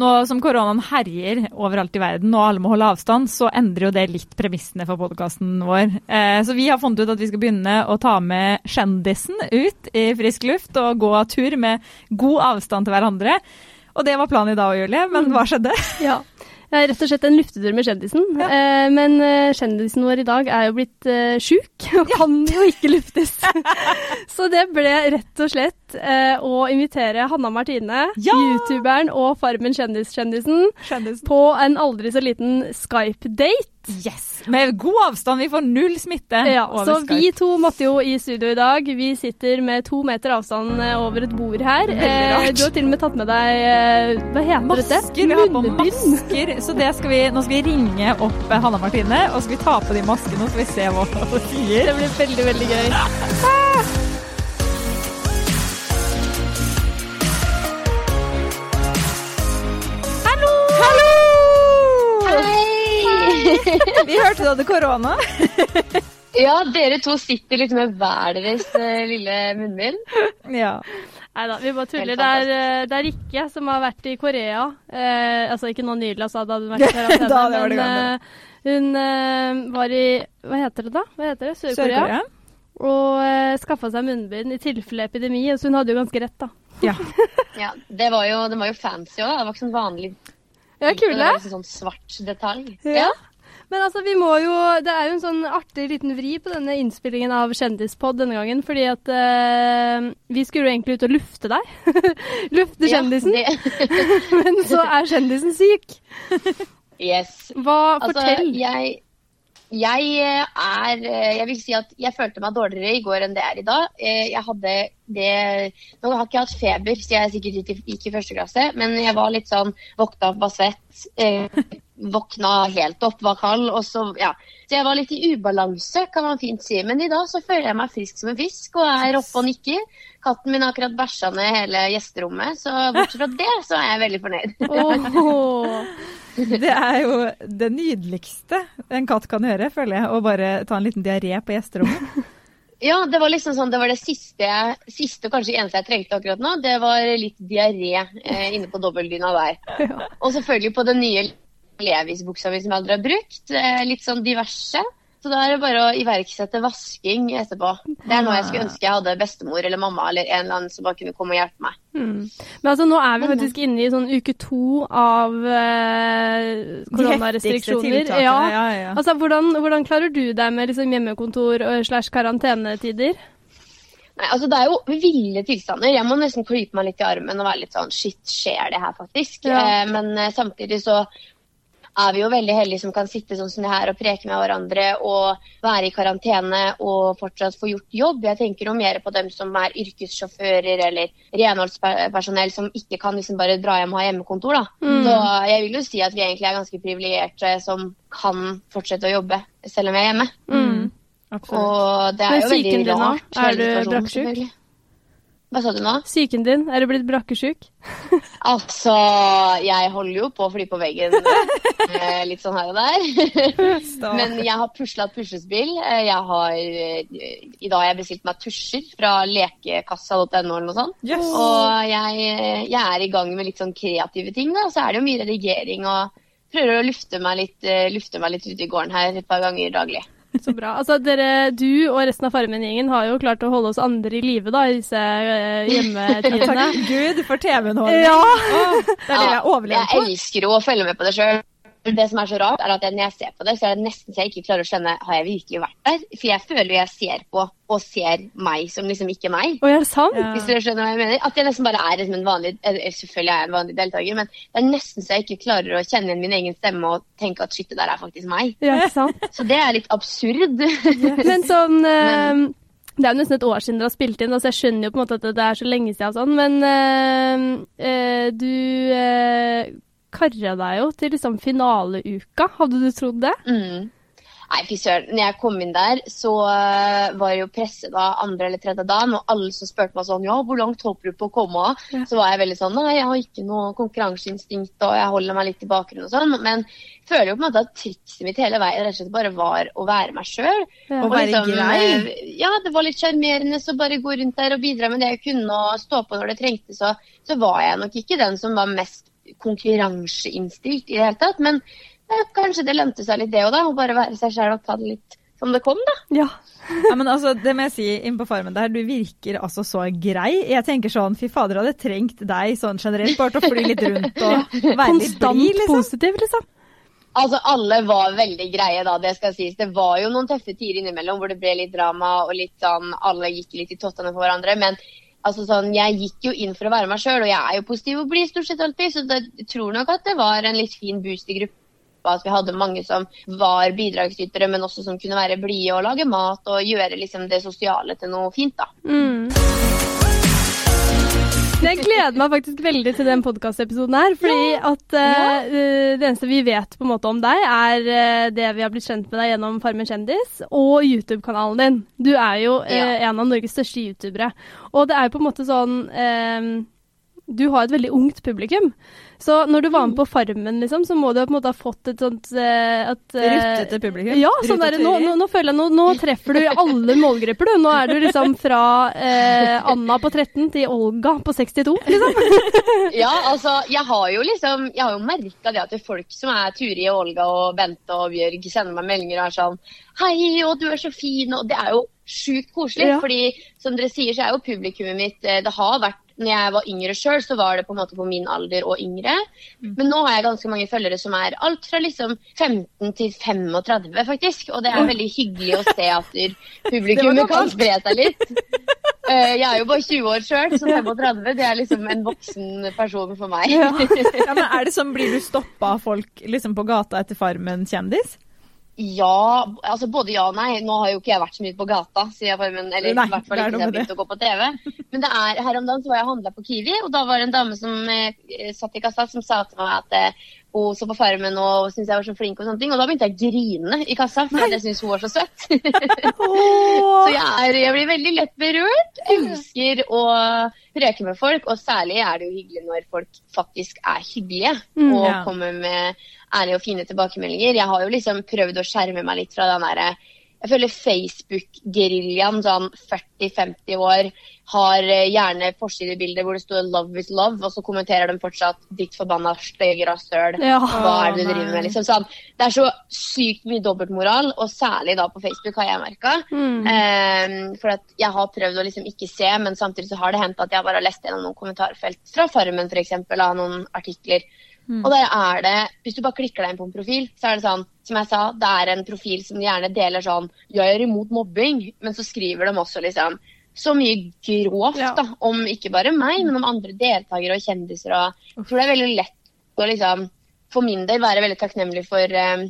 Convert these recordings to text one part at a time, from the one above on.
Nå som koronaen herjer overalt i verden og alle må holde avstand, så endrer jo det litt premissene for podkasten vår. Eh, så vi har funnet ut at vi skal begynne å ta med kjendisen ut i frisk luft og gå tur med god avstand til hverandre. Og det var planen i dag, Julie, men hva skjedde? Ja. Rett og slett en luftetur med kjendisen. Ja. Eh, men eh, kjendisen vår i dag er jo blitt eh, sjuk og kan jo ikke luftes. Så det ble rett og slett eh, å invitere Hanna Martine, ja! youtuberen og Farmen kjendiskjendisen, på en aldri så liten Skype-date. Yes! Med god avstand, vi får null smitte. Ja, så Skype. vi to måtte jo i studio i dag. Vi sitter med to meter avstand eh, over et bord her. Eh, du har til og med tatt med deg eh, Hva heter masker, dette? Vi har på masker. Så det skal vi, nå skal vi ringe opp eh, Hanna Martine, og så skal vi ta på de maskene og så skal vi se hva hun sier. Det blir veldig, veldig gøy. Ah! Vi hørte du hadde korona. ja, dere to sitter liksom med hver deres uh, lille munnbind. Ja. Nei da, vi bare tuller. Det er, eh, det er, Rikke som har vært i Korea. Eh, altså ikke nå nylig, altså, da hadde hun vært i karantene. men uh, hun uh, var i Hva heter det da? Hva heter det? Sør-Korea. Sør og uh, skaffa seg munnbind i tilfelle epidemi, så hun hadde jo ganske rett, da. Ja. ja det, var jo, det var jo fancy òg. Det var ikke sånn vanlig ja, kule. Det var liksom sånn svart detalj. Ja. ja. Men altså, vi må jo Det er jo en sånn artig liten vri på denne innspillingen av Kjendispod denne gangen. Fordi at uh, vi skulle jo egentlig ut og lufte deg. lufte kjendisen. Men så er kjendisen syk. yes. Hva, altså, fortell. Jeg, jeg er Jeg vil si at jeg følte meg dårligere i går enn det er i dag. Eh, jeg hadde det Nå har ikke hatt feber, så jeg er sikkert gikk i første klasse, men jeg var litt sånn Våkna opp, var svett. Våkna helt opp, var kald. Og så, ja. så jeg var litt i ubalanse, kan man fint si. Men i dag så føler jeg meg frisk som en fisk og er oppe og nikker. Katten min har akkurat bæsja ned hele gjesterommet, så bortsett fra det så er jeg veldig fornøyd. Oh, det er jo det nydeligste en katt kan gjøre, føler jeg. Å bare ta en liten diaré på gjesterommet. Ja, det var liksom sånn, det var det siste, siste og kanskje eneste jeg trengte akkurat nå. Det var litt diaré eh, inne på dobbeltdyna der. Og selvfølgelig på den nye Levis-buksa mi som jeg aldri har brukt. Eh, litt sånn diverse. Så da er det bare å iverksette vasking etterpå. Det er noe jeg skulle ønske jeg hadde bestemor eller mamma eller en eller annen som bare kunne komme og hjelpe meg. Mm. Men altså nå er vi faktisk inne i sånn uke to av eh, koronarestriksjoner. Ja. Ja, ja. Altså, hvordan, hvordan, klarer du deg med liksom, hjemmekontor slash karantenetider? Nei, altså Det er jo ville tilstander. Jeg må nesten klype meg litt i armen og være litt sånn Shit, skjer det her faktisk? Ja. Eh, men eh, samtidig så er vi jo veldig heldige som kan sitte sånn som det her og preke med hverandre og være i karantene og fortsatt få gjort jobb. Jeg tenker jo mer på dem som er yrkessjåfører eller renholdspersonell som ikke kan liksom bare dra hjem og ha hjemmekontor. da. Mm. Så jeg vil jo si at vi egentlig er ganske privilegerte som kan fortsette å jobbe selv om vi er hjemme. Mm. Og det er jo veldig rart. Er du brakksjuk? Hva sa du nå? Psyken din, er du blitt brakkesjuk? altså, jeg holder jo på å fly på veggen eh, litt sånn her og der. Men jeg har pusla et puslespill. Eh, jeg har eh, I dag har jeg bestilt meg tusjer fra lekekassa.no eller noe sånt. Yes. Og jeg, jeg, er i gang med litt sånn kreative ting, da. Så er det jo mye redigering og prøver å lufte meg litt, lufte meg litt ute i gården her et par ganger daglig. Så bra. Altså, dere, du og resten av Farmen-gjengen har jo klart å holde oss andre i live da, i disse uh, hjemmetidene. Takk Gud for TV-underholdning. Ja. Oh, det er det jeg overlever på. Jeg elsker jo å følge med på det sjøl det som er så rart, er at når jeg ser på det, så er det nesten så jeg ikke klarer å skjønne har jeg virkelig vært der. For jeg føler jeg ser på og ser meg som liksom ikke meg. Og er det sant? Ja. Hvis dere skjønner hva jeg mener. At jeg nesten bare er liksom en vanlig Selvfølgelig er jeg en vanlig deltaker, men det er nesten så jeg ikke klarer å kjenne igjen min egen stemme og tenke at shit, det der er faktisk meg. Ja, ikke sant? Så det er litt absurd. Yes. men sånn men, det er jo nesten et år siden dere har spilt inn, altså jeg skjønner jo på en måte at det er så lenge siden. Sånn, men øh, øh, du øh, karra deg jo til liksom finaleuka. Hadde du trodd det? Mm. Nei, fy søren. Når jeg kom inn der, så uh, var jo presset da andre eller tredje dagen. Og alle som spurte meg sånn Ja, hvor langt håper du på å komme? Ja. Så var jeg veldig sånn Nei, jeg har ikke noe konkurranseinstinkt, og jeg holder meg litt i bakgrunnen og sånn. Men jeg føler jo på en måte at trikset mitt hele veien rett og slett bare var å være meg sjøl. Ja. Og være liksom, grei? Eh, ja, det var litt sjarmerende å bare gå rundt der og bidra med det jeg kunne og stå på når det trengtes. Så, så var jeg nok ikke den som var mest konkurranseinnstilt i det hele tatt. Men ja, kanskje det lønte seg litt det òg, da. Å bare være seg sjøl og ta det litt som det kom, da. Ja. Ja, men altså, det må jeg si inn på farmen der, du virker altså så grei. Jeg tenker sånn, fy fader, hadde trengt deg sånn generelt, bare til å fly litt rundt og være litt blid, liksom. positiv, liksom. Altså, alle var veldig greie da, det skal sies. Det var jo noen tøffe tider innimellom hvor det ble litt drama og litt sånn Alle gikk litt i tottene for hverandre. Men altså sånn, jeg gikk jo inn for å være meg sjøl, og jeg er jo positiv og blir stort sett alltid. Så jeg tror nok at det var en litt fin boost i gruppa. At vi hadde mange som var bidragsytere, men også som kunne være blide og lage mat og gjøre liksom det sosiale til noe fint. da. Mm. Jeg gleder meg faktisk veldig til den podkastepisoden her. Fordi at uh, det eneste vi vet på en måte om deg, er uh, det vi har blitt kjent med deg gjennom Farmen kjendis og YouTube-kanalen din. Du er jo uh, en av Norges største youtubere. Og det er jo på en måte sånn Du har et veldig ungt publikum. Så når du var med på Farmen, liksom, så må du på en måte ha fått et sånt uh, at, uh, Ruttete publikum. Ja, sånn der, nå, nå, nå føler jeg nå, nå treffer du alle målgrupper, du. Nå er du liksom fra uh, Anna på 13 til Olga på 62, liksom. Ja, altså, jeg har jo liksom Jeg har jo merka det at det er folk som er Turi og Olga og Bente og Bjørg, sender meg meldinger og er sånn Hei, og du er så fin, og det er jo sjukt koselig. Ja. fordi som dere sier, så er jo publikummet mitt Det har vært når jeg var yngre sjøl, så var det på en måte på min alder og yngre. Men nå har jeg ganske mange følgere som er alt fra liksom 15 til 35, faktisk. Og det er veldig hyggelig å se at publikummet kan spre seg litt. Eh, Jeg er jo bare 20 år sjøl, så 35 det er liksom en voksen person for meg. Ja, men er det sånn, Blir du stoppa av folk liksom på gata etter Farmen kjendis? Ja, altså både ja og nei. Nå har jo ikke jeg vært så mye på gata, sier jeg bare, men, eller Nei, i hvert fall ikke siden jeg begynte å gå på TV. Men det er, her om dagen så var jeg og handla på Kiwi, og da var det en dame som eh, satt i kassa som sa til meg at eh, hun så på Farmen og syntes jeg var så flink og sånne ting. Og da begynte jeg å grine i kassa, for jeg syntes hun var så søt. Så jeg, er, jeg blir veldig lett berørt. Elsker å preke med folk, og særlig er det jo hyggelig når folk faktisk er hyggelige Mm, og ja. kommer med ærlige og fine tilbakemeldinger. Jeg har jo liksom prøvd å skjerme meg litt fra den derre jeg føler Facebook-geriljaen, sånn 40-50 år, har eh, gjerne forsidebilder hvor det står 'love is love', og så kommenterer de fortsatt 'ditt forbanna stygge rasshøl'. Ja. Hva er det du driver med? Liksom, sånn. Det er så sykt mye dobbeltmoral, og særlig da på Facebook har jeg merka. Mm. Um, for jeg har prøvd å liksom ikke se, men samtidig så har det hendt at jeg bare har lest gjennom noen kommentarfelt fra Farmen f.eks. av noen artikler. Mm. Og der er det, hvis du bare klikker deg inn på en profil, så er det sånn, som jeg sa, det er en profil som gjerne deler sånn Jeg er imot mobbing, men så skriver de også liksom så mye grovt Ja. da, om ikke bare meg, men om andre deltakere og kjendiser. og Jeg tror det er veldig lett å liksom, for min del være veldig takknemlig for eh,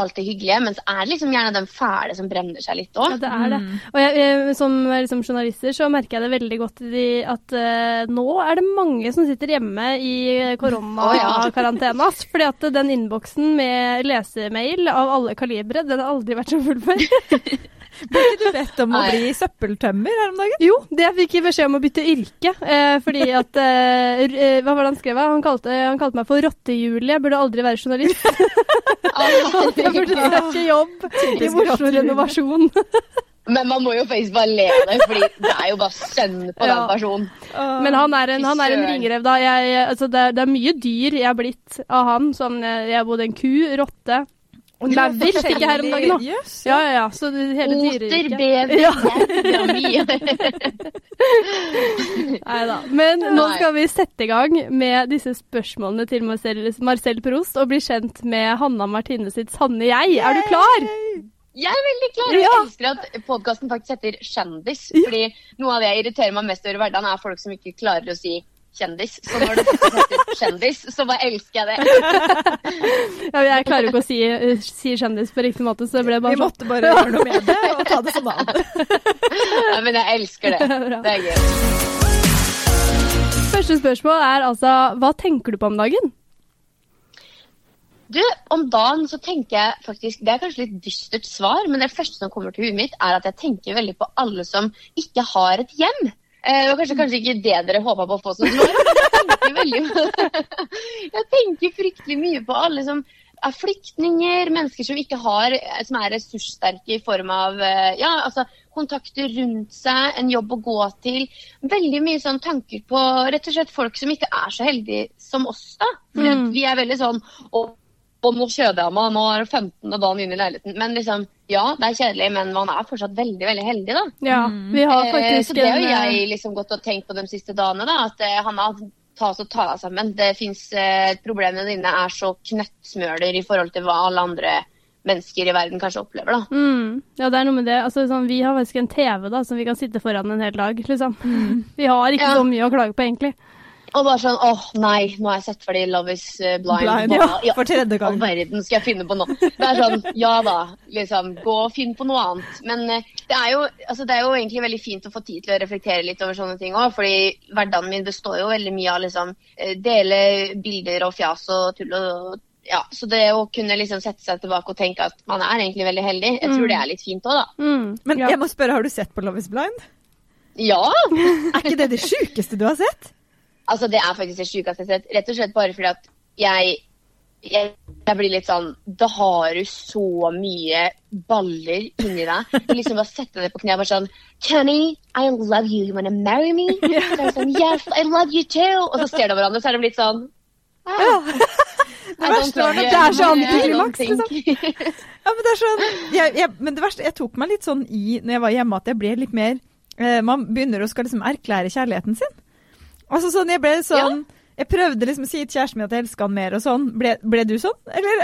alt det hyggelige, men så er det liksom gjerne den fæle som brenner seg litt Ja, det er det. Og jeg, jeg, som liksom, journalister så merker jeg det veldig godt i at uh, nå er det mange som sitter hjemme i koronakarantene. ja. Fordi at den innboksen med lesemail av alle kalibre, den har aldri vært så full før. Ble ikke du bedt om å Nei. bli søppeltømmer her om dagen? Jo, det fikk jeg beskjed om å bytte yrke. Eh, fordi at eh, r- eh, Hva var det han skrev? Han kalte, han kalte meg for Rotte-Julie. Burde aldri være journalist. Jeg burde søke jobb i Oslo Renovasjon. Men man må jo faktisk bare le av det, fordi det er jo bare sønn på Ja. den personen. Men han er en, han er en ringrev, da. Jeg, altså det, er, det er mye dyr jeg har blitt av han. Sånn, eh, jeg er både en ku, rotte og maur fikk jeg her om dagen òg. Ja, ja, ja. Så det, hele Oter, bever, Ja. Nei da. Men nå skal vi sette i gang med disse spørsmålene til Marcel, Marcel Prost og bli kjent med Hanna Martine sitt sanne jeg. Er du klar? Jeg er veldig klar. Jeg Ja. elsker at podkasten faktisk heter Kjendis. Fordi noe av det jeg irriterer meg mest over i hverdagen, er folk som ikke klarer å si kjendis. Så når det heter Kjendis, så bare elsker jeg det. Ja, jeg klarer jo ikke å si, si kjendis på riktig måte, så det ble bare Vi måtte bare gjøre noe med det og ta det som navn. Ja, men jeg elsker det. Bra. Det er gøy. Første spørsmål er altså hva tenker du på om dagen? Du, om dagen så tenker jeg faktisk Det er kanskje litt dystert svar, men det første som kommer til huet mitt, er at jeg tenker veldig på alle som ikke har et hjem. Eh, det var kanskje, kanskje ikke det dere håpa på å få som svar, jeg Jeg tenker fryktelig mye på alle som er flyktninger, mennesker som ikke har, som er ressurssterke i form av eh, ja, altså, kontakter rundt seg, en jobb å gå til. Veldig mye sånn tanker på rett og slett folk som ikke er så heldige som oss. da. Mm. Vi er veldig sånn å, og nå kjeder jeg meg, nå er det 15. dagen inn i leiligheten. Men liksom, ja, det er kjedelig, men man er fortsatt veldig veldig heldig, da. Ja, vi har faktisk... Eh, faktisk så det har jo en, eh, jeg liksom gått og tenkt på de siste dagene. da, At eh, Hanna, ta oss og ta deg sammen. Det fins eh, Problemene dine er så knøttsmøler i forhold til hva alle andre mennesker i verden kanskje opplever. da. Mm, ja, det er noe med det. Altså, sånn, vi har faktisk en TV da, som vi kan sitte foran en hel dag. Liksom. Vi har ikke Ja. så mye å klage på, egentlig. Og bare sånn åh nei, nå har jeg sett ferdig Love is eh, blind. Blind, ja, ja, for tredje all gang. verden skal jeg finne på nå? Det er sånn, ja da, liksom, gå og finn på noe annet. Men eh, det er, jo, altså, det er jo egentlig veldig fint å få tid til å reflektere litt over sånne ting òg. Fordi hverdagen min består jo veldig mye av liksom eh, dele bilder og fjas og tull og ja, Så det å kunne liksom sette seg tilbake og tenke at man er egentlig veldig heldig, jeg tror det er litt fint òg, da. Mm, Men ja. jeg må spørre, har du sett på Love is blind? Ja! Er ikke det det sjukeste du har sett? Altså, det er faktisk det sjukeste jeg har sett. Rett og slett bare fordi at jeg, jeg jeg blir litt sånn Da har du så mye baller inni deg. Du liksom bare setter deg på kne og bare sånn Kenny, I love you. You wanna marry me? Så er det sånn, yes, I love you too. Og så ser de hverandre, så er de litt sånn ah, Det verste var love at det er så antiklimaks, liksom. Ja, men det er sånn jeg, jeg, Men det verste, jeg tok meg litt sånn i når jeg var hjemme, at jeg ble litt mer eh, Man begynner å skal liksom erklære kjærligheten sin. Altså sånn, jeg ble sånn Jeg prøvde liksom å si til kjæresten min at jeg elska han mer og sånn. Ble, ble du sånn, eller?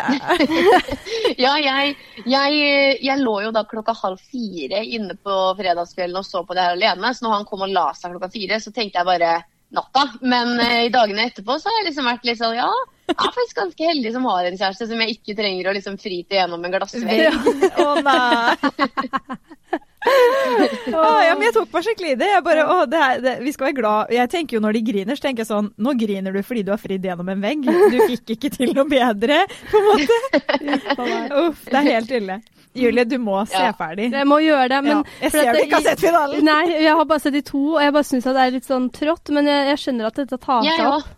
Ja, jeg, jeg, jeg lå jo da klokka halv fire inne på fredagskvelden og så på det her alene. Så når han kom og la seg klokka fire, så tenkte jeg bare natta. Men eh, i dagene etterpå så har jeg liksom vært litt sånn ja, jeg er faktisk ganske heldig som har en kjæreste som jeg ikke trenger å liksom fryte gjennom en glassvegg. Å nei! Å, ja, men jeg tok meg skikkelig i det. Jeg bare, å, det her, det, vi skal være glad. Jeg tenker jo når de griner, så tenker jeg sånn Nå griner du fordi du har fridd gjennom en vegg. Du fikk ikke til noe bedre, på en måte. Uff, det er helt ille. Julie, du må se Ja. ferdig. Jeg må gjøre det, men ja, jeg ser at du ikke har sett finalen. Nei, jeg har bare sett de to, og jeg bare syns det er litt sånn trått. Men jeg, jeg skjønner at dette tar seg opp.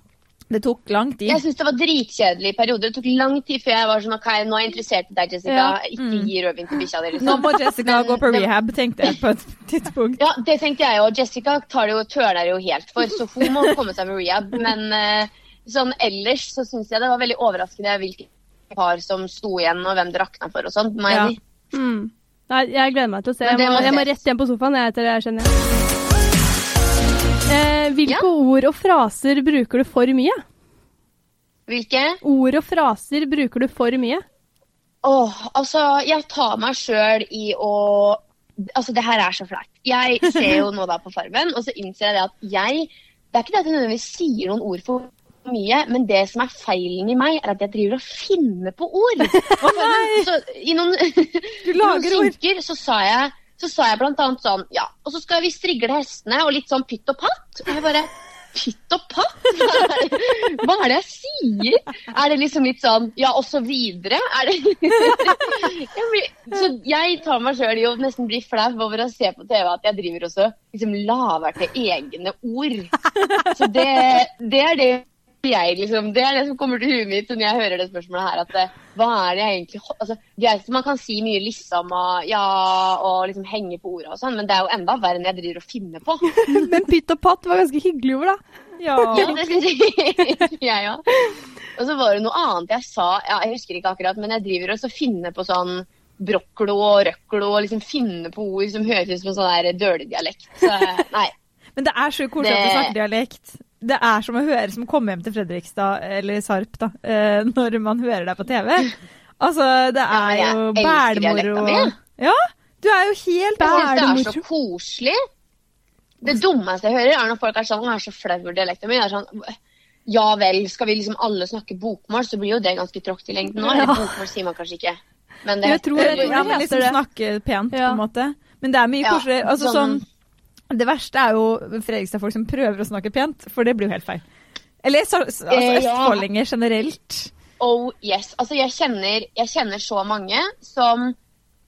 Det tok lang tid. Jeg syns det var dritkjedelig i perioder. Det tok lang tid før jeg var sånn OK, nå er jeg interessert i deg, Jessica. Ja. Ikke gi rødvin til bikkja di, Nå må Jessica Men gå på rehab, tenkte jeg på et tidspunkt. Ja, det tenkte jeg òg. Jessica tar det jo, tøler jo helt for, så hun må komme seg med rehab. Men eh, sånn ellers så syns jeg det var veldig overraskende hvilke par som sto igjen, og hvem det rakna for og sånt, må jeg Ja. Mm. Nei, jeg gleder meg til å se. Jeg må, jeg må rett hjem på sofaen jeg, etter det jeg skjønner. Eh, hvilke ord og fraser bruker du for mye? Hvilke? Ord og fraser bruker du for mye? Åh, altså, jeg tar meg sjøl i å Altså, det her er så flaut. Jeg ser jo nå da på Farmen, og så innser jeg det at jeg Det er ikke det at jeg nødvendigvis sier noen ord for mye, men det som er feilen i meg, er at jeg driver og finner på ord. Oh! Så I noen, Du i noen synker, ord. så sa jeg så sa jeg annet sånn Ja, og så skal vi strigle hestene, og litt sånn pytt og patt. Og jeg bare Pytt og patt? Hva er det jeg sier? Er det liksom litt sånn Ja, og så videre? Er det jeg blir, Så jeg tar meg sjøl i å nesten bli flau over å se på TV at jeg driver også liksom lager til egne ord. Så det, det er det jeg liksom, Det er det som kommer til huet mitt når jeg hører det spørsmålet her. at eh, Hva er det jeg egentlig altså, Greit, Man kan si mye liksom og ja, og liksom henge på orda og sånn, men det er jo enda verre enn jeg driver og finner på. Men pytt og patt var ganske hyggelig ord, da. Ja. Ja, det syns jeg òg. Og så var det noe annet jeg sa, ja, jeg husker ikke akkurat, men jeg driver og finner på sånn brokklo og røklo og liksom finner på ord som høres ut som en sånn dølig dialekt. Så nei. Men det er så koselig at du snakker dialekt. Det er som å høre som å komme hjem til Fredrikstad, eller Sarp, da, eh, når man hører deg på TV. Altså, det Ja, er jeg jo elsker dialekta bælmoro. mi. Ja, du er jo helt bælmoro. Jeg synes det er så koselig. Det dummeste jeg hører, er når folk er sånn jeg er så flau over dialekten min'. Er sånn Ja vel, skal vi liksom alle snakke bokmål, så blir jo det ganske tråkt i lengden nå. Ja. bokmål sier man kanskje ikke. Men det Jeg tror det- er men å liksom snakke pent, på en måte. Men det er mye Ja, koselig. Altså, sånn, sånn- det verste er jo Fredrikstad-folk som prøver å snakke pent, for det blir jo helt feil. Eller så, altså, Eh, østfoldinger generelt. Oh yes. Altså, jeg kjenner, jeg kjenner så mange som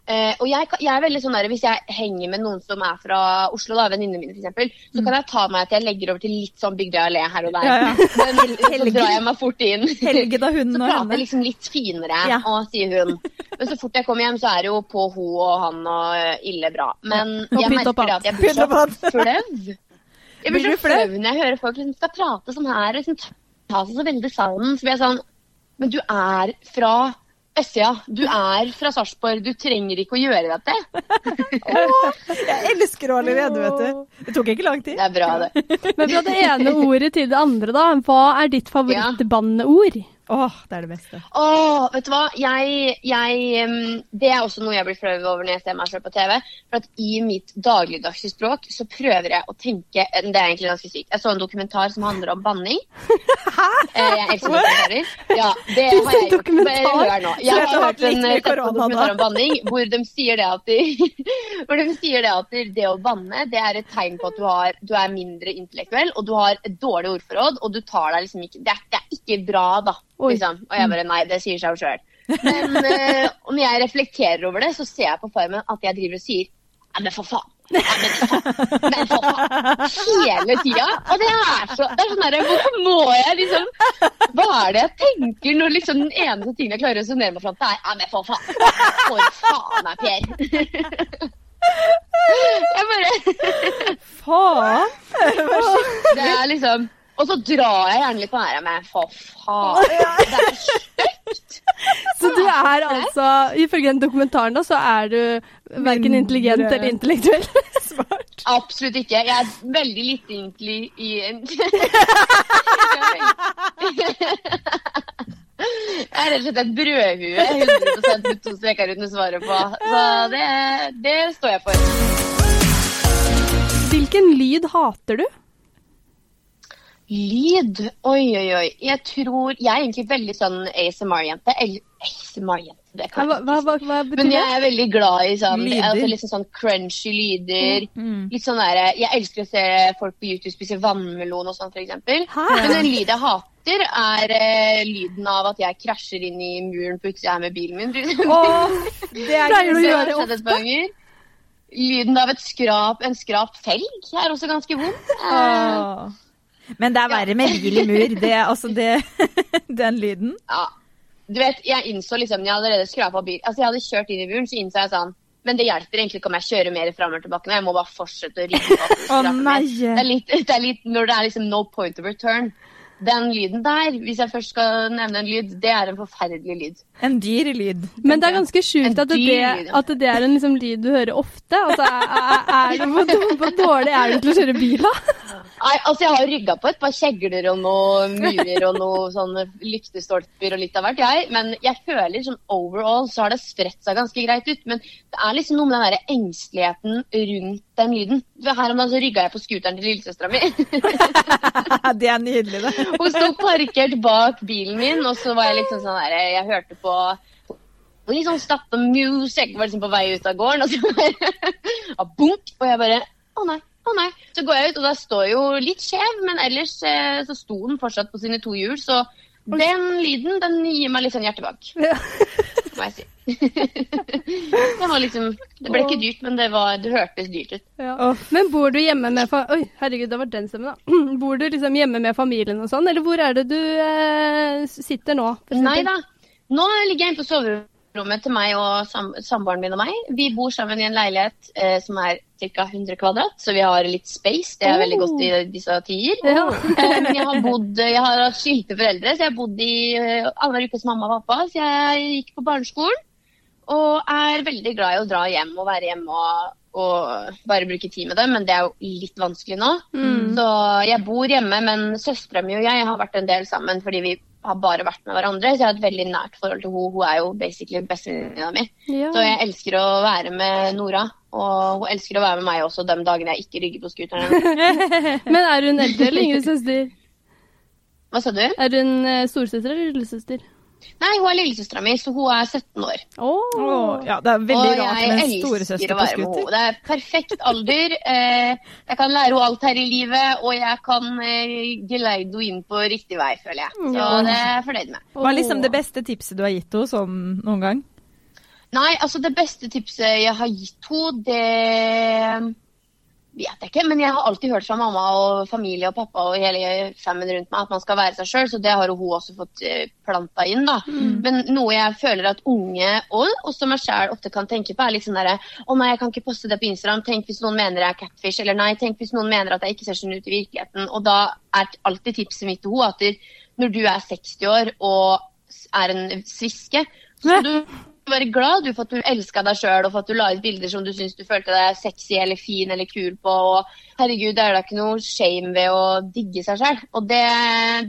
Eh, og jeg, jeg er veldig sånn der, Hvis jeg henger med noen som er fra Oslo, da, venninnene mine f.eks., så kan jeg ta meg at jeg legger over til litt sånn Bygdøy allé her og der. Ja, ja. Men så drar jeg meg fort inn. Helge da hun Så prater jeg liksom litt finere, Ja. og sier hun. Men så fort jeg kommer hjem, så er det jo på ho og han og eh, ille bra. Men ja. jeg merker det at jeg blir så flau. Jeg Blir så flau når jeg hører folk liksom skal prate sånn her, og liksom ta seg så veldig sammen. Så blir jeg sånn Men du er fra Østsida. Du er fra Sarpsborg. Du trenger ikke å gjøre dette. Jeg elsker henne allerede, vet du. Det tok ikke lang tid. Det er bra, det. Men fra det ene ordet til det andre, da. Hva er ditt favorittbanneord? Åh, det er det beste. Åh, vet du hva? Jeg, jeg, det er også noe jeg blir flau over når jeg ser meg selv på TV. For at i mitt dagligdagse språk så prøver jeg å tenke Det er egentlig ganske sykt. Jeg så en dokumentar som handler om banning. Hæ? Jeg elsker dokumentarer. Ja, det har jeg gjort. Bare Hør nå. Jeg har hørt en korona, dokumentar om banning hvor de sier det at de, hvor de sier det at det å banne det er et tegn på at du, har, du er mindre intellektuell, og du har et dårlig ordforråd, og du tar deg liksom ikke Det er, det er ikke bra, da. Liksom. Og jeg bare Nei, det sier seg jo sjøl. Men uh, når jeg reflekterer over det, så ser jeg på formen at jeg driver og sier Nei, men for faen. Nei, men for faen. For faen. Hele tida. Og det er så det er sånn derre Hvorfor må jeg liksom Hva er det jeg tenker når liksom den eneste tingen jeg klarer å resonnere meg fram til, er Nei, men for faen. For faen meg, Per. Jeg bare Faen! Det er liksom Og så drar jeg gjerne litt på her med for faen. Det er så stygt. Så du er altså, ifølge den dokumentaren, da, så er du verken intelligent eller intellektuell. Smart. Absolutt ikke. Jeg er veldig lite intelligent. Jeg er rett og slett et brødhue 100 med to streker under svaret på. Så det, det står jeg for. Hvilken lyd hater du? Lyd? Oi, oi, oi. Jeg tror Jeg er egentlig veldig sånn ASMR-jente. ASMR-jente, det kan Hva, hva, hva, hva betyr Men jeg er veldig glad i sånn, altså liksom sånn crunchy lyder. Mm. Litt sånn der, Jeg elsker å se folk på YouTube spise vannmelon og sånn, f.eks. Men en lyd jeg hater, er eh, lyden av at jeg krasjer inn i muren på utsida her med bilen min. Åh, det er Pleier du å gjøre det ganger. Lyden av et skrap, en skrapt felg er også ganske vond. Eh. Men det er verre med bil i mur. Det, altså det, den lyden. ja. Du vet, jeg innså liksom, jeg hadde allerede skrapa bil. Altså, jeg hadde kjørt inn i muren, så innså jeg sånn Men det hjelper egentlig ikke om jeg kjører mer framover tilbake nå. Jeg må bare fortsette å rydde. nei! Det er, litt, det er litt når det er liksom no point of return. Den lyden der, hvis jeg først skal nevne en lyd, det er en forferdelig lyd. En dyr lyd. Men det er ganske sjukt at, at det er en liksom lyd du hører ofte. Altså, er, er, er du, hvor, hvor dårlig er du til å kjøre bil, da? Nei, altså Jeg har rygga på et par kjegler og noen murer og noen sånne lyktestolper og litt av hvert, jeg. Men jeg føler sånn overall så har det spredt seg ganske greit ut. Men det er liksom noe med den der engsteligheten rundt den lyden. Her om dagen så rygga jeg på scooteren til lillesøstera mi. det er nydelig, det. Hun sto parkert bak bilen min, og så var jeg liksom sånn der Jeg hørte på og sånn Stop music, var liksom på vei ut av gården, og så bare bunk, Og jeg bare Å nei. Å nei. Så går jeg ut, og da står jo litt skjev, men ellers eh, så sto den fortsatt på sine to hjul. Så den lyden, den gir meg litt sånn hjertebank, Ja. må jeg si. det var liksom Det ble ikke dyrt, men det, var, det hørtes dyrt ut. Ja. Oh. Men bor du hjemme med fa Oi, herregud, det var den stemmen, da. Bor du liksom hjemme med familien og sånn, eller hvor er det du eh, sitter nå? Nei da. Nå ligger jeg inne på soverommet til meg og sam samboeren min og meg. Vi bor sammen i en leilighet eh, som er ca. 100 kvadrat, så vi har litt space. Det er veldig Oh. godt i disse tider. Ja. Men jeg har bodd, jeg har hatt skilte foreldre, så jeg har bodd i eh, annenhver uke hos mamma og pappa. Så jeg gikk på barneskolen. Og er veldig glad i å dra hjem og være hjemme og, og bare bruke tid med dem, men det er jo litt vanskelig nå. Mm. Så jeg bor hjemme, men søstera mi og jeg har vært en del sammen fordi vi har bare vært med hverandre. Så jeg har et veldig nært forhold til henne. Hun er jo basically bestevenninna mi. Ja. Så jeg elsker å være med Nora. Og hun elsker å være med meg også de dagene jeg ikke rygger på scooteren. Men er hun eldre eller yngre søster? Hva sa du? Er hun eh, storesøster eller lillesøster? Nei, hun er lillesøstera mi, så hun er 17 år. Åh. Åh, ja, det er veldig og rart med storesøster på scooter. Det er perfekt alder. Eh, jeg kan lære henne alt her i livet, og jeg kan eh, geleide henne inn på riktig vei, føler jeg. Så det er jeg fornøyd med. Hva er liksom det beste tipset du har gitt henne sånn noen gang? Nei, altså det beste tipset jeg har gitt henne, det vet jeg ikke. Men jeg har alltid hørt fra mamma og familie og pappa og hele fammen rundt meg at man skal være seg sjøl, så det har jo hun også fått eh, planta inn, da. Men noe jeg føler at unge, og også meg sjæl, ofte kan tenke på, er sånn derre Å nei, jeg kan ikke poste det på Instagram. Tenk hvis noen mener jeg er catfish. Eller nei, tenk hvis noen mener at jeg ikke ser sånn ut i virkeligheten. Og da er alltid tipset mitt til henne at når du er 60 år og er en sviske, så skal du være glad du for at du elska deg sjøl, og for at du la ut bilder som du syns du følte deg sexy eller fin eller kul på. Og herregud, det er da ikke noe shame ved å digge seg sjøl. Og det,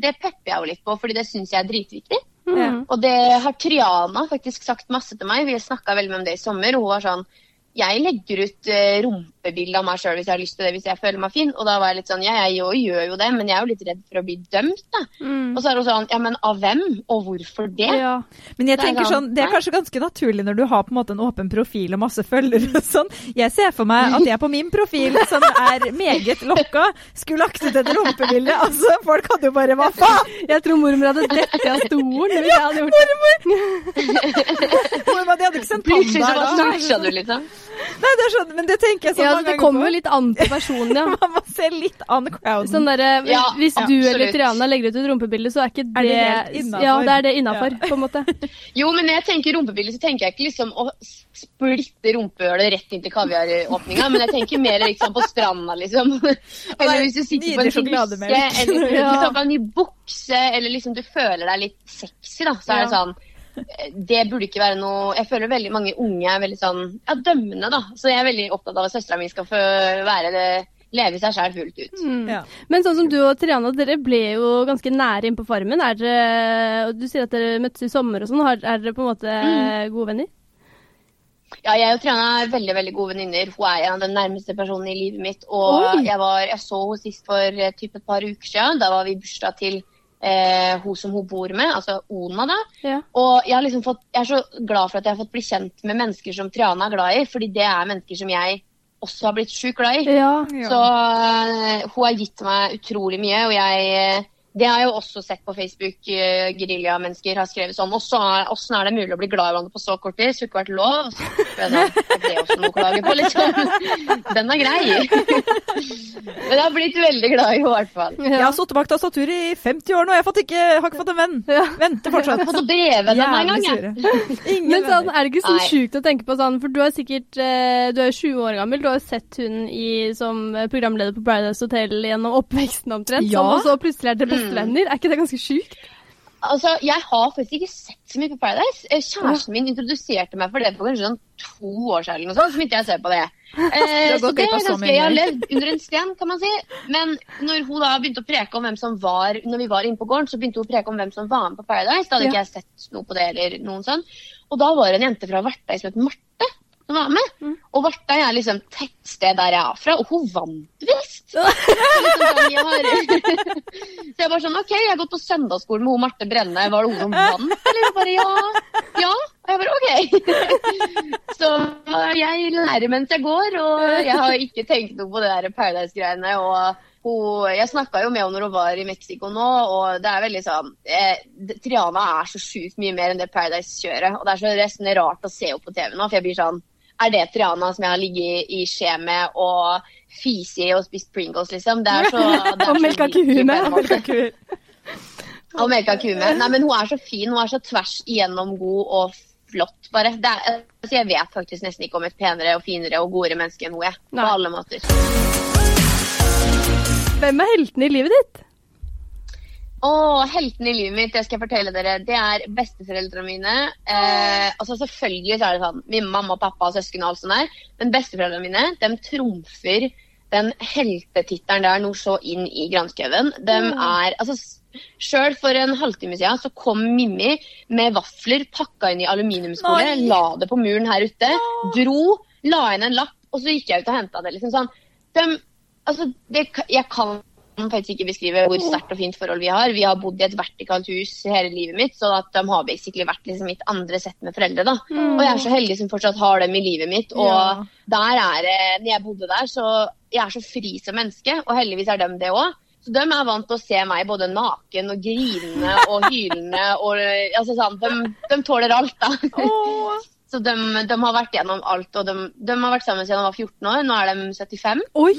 det pepper jeg jo litt på, fordi det syns jeg er dritviktig. Mm. Og det har Triana faktisk sagt masse til meg. Vi snakka veldig mye om det i sommer. Hun var sånn Jeg legger ut uh, rumpebilde av meg sjøl hvis jeg har lyst til det, hvis jeg føler meg fin. Og da var jeg litt sånn Ja, jeg jo, gjør jo det, men jeg er jo litt redd for å bli dømt, da. Mm. Og så er hun sånn Ja, men av hvem? Og hvorfor det? Ja. Men jeg er tenker sånn, sånn, det er kanskje ganske naturlig når du har på en måte en åpen profil og masse følgere og sånn. Jeg ser for meg at jeg på min profil, som er meget lokka, skulle lagt ut et rumpebilde. Altså, folk hadde jo bare Hva faen? Jeg tror mormor hadde dette av stolen hvis jeg hadde gjort det. Mormor, de hadde ikke sendt Plutselig så pandaer bare da. snatcha du, liksom. Nei, det er sånn, men det tenker jeg sånn Ja, mange det kommer jo litt an på personen, ja. Man må se litt an crowden. Sånn derre, Ja, hvis du eller. Triana legger ut et rumpebilde, så er ikke det Er det helt innenfor? Ja, det er det innafor, på en måte. Jo, men når jeg tenker rumpebilde, så tenker jeg ikke liksom å splitte rumpehølet rett inn til kaviaråpninga, men jeg tenker mer liksom på stranda, liksom. Eller hvis du sitter på en buske, eller Ja. du tar på en ny bukse, eller liksom du føler deg litt sexy, da, så er det sånn det burde ikke være noe Jeg føler veldig mange unge er veldig sånn ja, dømmende, da. Så jeg er veldig opptatt av at søstera mi skal få være det, leve seg sjæl fullt ut. Mm. Ja. Men sånn som du og Triana, dere ble jo ganske nære inn på Farmen. Er dere, og du sier at dere møttes i sommer og sånn. Er dere på en måte Mm. gode venner? Ja, jeg og Triana er veldig veldig gode venninner. Hun er en av de nærmeste personene i livet mitt. Og jeg, var, jeg så henne sist for eh, typ et par uker siden. Da var vi i bursdag til eh, hun som hun bor med, altså Ona. da. Ja. Og jeg, har liksom fått, jeg er så glad for at jeg har fått bli kjent med mennesker som Triana er glad i. Fordi det er mennesker som jeg også har blitt sjukt glad i. Ja. Ja. Så eh, hun har gitt meg utrolig mye, og jeg eh, det har jeg jo også sett på Facebook. Uh, Geriljamennesker har skrevet sånn Åssen åssen er det mulig å bli glad i hverandre på så kort tid? Skulle ikke vært lov. Så, er det er det også noe å klage på, liksom. Den er grei. Men jeg har blitt veldig glad i henne, i hvert fall. Jeg har sittet bak tastatur i 50 år nå, jeg har, fått ikke, har ikke fått en venn. Ja. Venter Jeg har fortsatt. fått denne Jævlig gangen. sure. Ingen Men sånn, er det ikke så sjukt å tenke på sånn, for du er sikkert eh, Du er jo 20 år gammel, du har jo sett hun i, som programleder på Paradise Hotel gjennom oppveksten omtrent, Ja. sånn, og så plutselig er det. Bestevenner. Er ikke det ganske sjukt? Altså, Jeg har faktisk ikke sett så mye på Paradise. Eh, Kjæresten min introduserte meg for det for kanskje sånn to år siden, eller noe sånt, så begynte jeg å se på det. Eh, så det er ganske, Jeg har levd under en sten, kan man si. Men når hun da begynte å preke om hvem som var Når vi var inne på gården, så begynte hun å preke om hvem som var med på Paradise. Da hadde Ja. ikke jeg sett noe på det eller noen sånn. Og da var det en jente fra Vartei som het Marte. Som var med. Mm. Og Vartei er liksom tettsted der jeg er fra, og hun vant visst! Så jeg bare sånn OK, jeg har gått på søndagsskolen med hun Marte Brenne. Var det hun som vant? Eller jeg bare ja. Ja. Og jeg bare OK. Så jeg lærer mens jeg går, og jeg har ikke tenkt noe på det der Paradise-greiene. og hun, jeg snakka jo med henne når hun var i Mexico nå, og det er veldig sånn eh, Triana er så sjukt mye mer enn det Paradise-kjøret. Og det er så nesten rart å se henne på TV nå, for jeg blir sånn Er det Triana som jeg har ligget i skje med og fise i og spist Pringles, liksom? Det er så, det er Og melka kuene. Og melka ku med. Nei, men hun er så fin. Hun er så tvers igjennom god og flott, bare. Det er, altså, jeg vet faktisk nesten ikke om et penere og finere og godere menneske enn hun er. På Nei. alle måter. Hvem er heltene i livet ditt? Og helten i livet mitt, det skal jeg fortelle dere, det er besteforeldrene mine. Eh, altså Selvfølgelig så er det sånn min mamma og pappa og søsken og alt sånt der, men besteforeldrene mine de trumfer den heltetittelen der noe så inn i granskauen. De er altså Sjøl for en halvtime siden så kom Mimmi med vafler pakka inn i aluminiumsfolie, la det på muren her ute, dro, la inn en lapp, og så gikk jeg ut og henta det. liksom sånn. De, altså, det, jeg kan faktisk ikke beskrive hvor sterkt og fint forhold vi har. Vi har bodd i et vertikalt hus hele livet mitt, så at de har basically vært liksom mitt andre sett med foreldre. da. Og jeg er så heldig som fortsatt har dem i livet mitt. Og Ja. der er det, når jeg bodde der, så jeg er så fri som menneske, og heldigvis er de det òg. Så de er vant til å se meg både naken og grinende og hylende. og altså sånn, de, de tåler alt, da. Oh. Så de, de har vært gjennom alt, og de, de har vært sammen siden de var 14 år. Nå er de 75. Oi!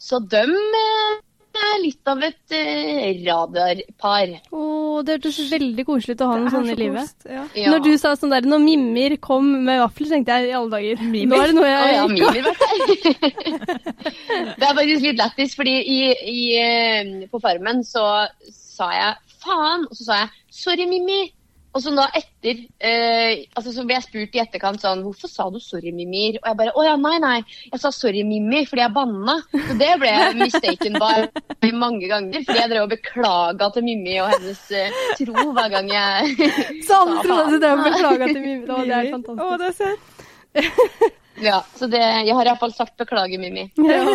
Så de eh, er litt av et uh, radarpar. Åh, det hørtes veldig koselig ut å ha noen sånne så i livet. Ja. Ja. Når du sa sånn der, når Mimir kom med vafler, tenkte jeg i alle dager. Mimmer? Nå er det noe jeg jeg ja, Mimmer, vært der. det er faktisk litt lættis, fordi i, i, eh, på Farmen så sa jeg faen, og så sa jeg sorry, Mimmi. Og så da etter eh, altså så ble jeg spurt i etterkant sånn Hvorfor sa du sorry, Mimir? Og jeg bare Å ja, nei, nei. Jeg sa sorry, Mimmi, fordi jeg banna. Så det ble jeg mistaken by mange ganger. Fordi jeg drev og beklaga til Mimmi og hennes eh, tro hver gang jeg Så alle trodde at du drev og beklaga til Mimir. Å, det er Å, fantastisk. det er søtt. Ja, så det, jeg har iallfall sagt beklager, Mimmi. Ja.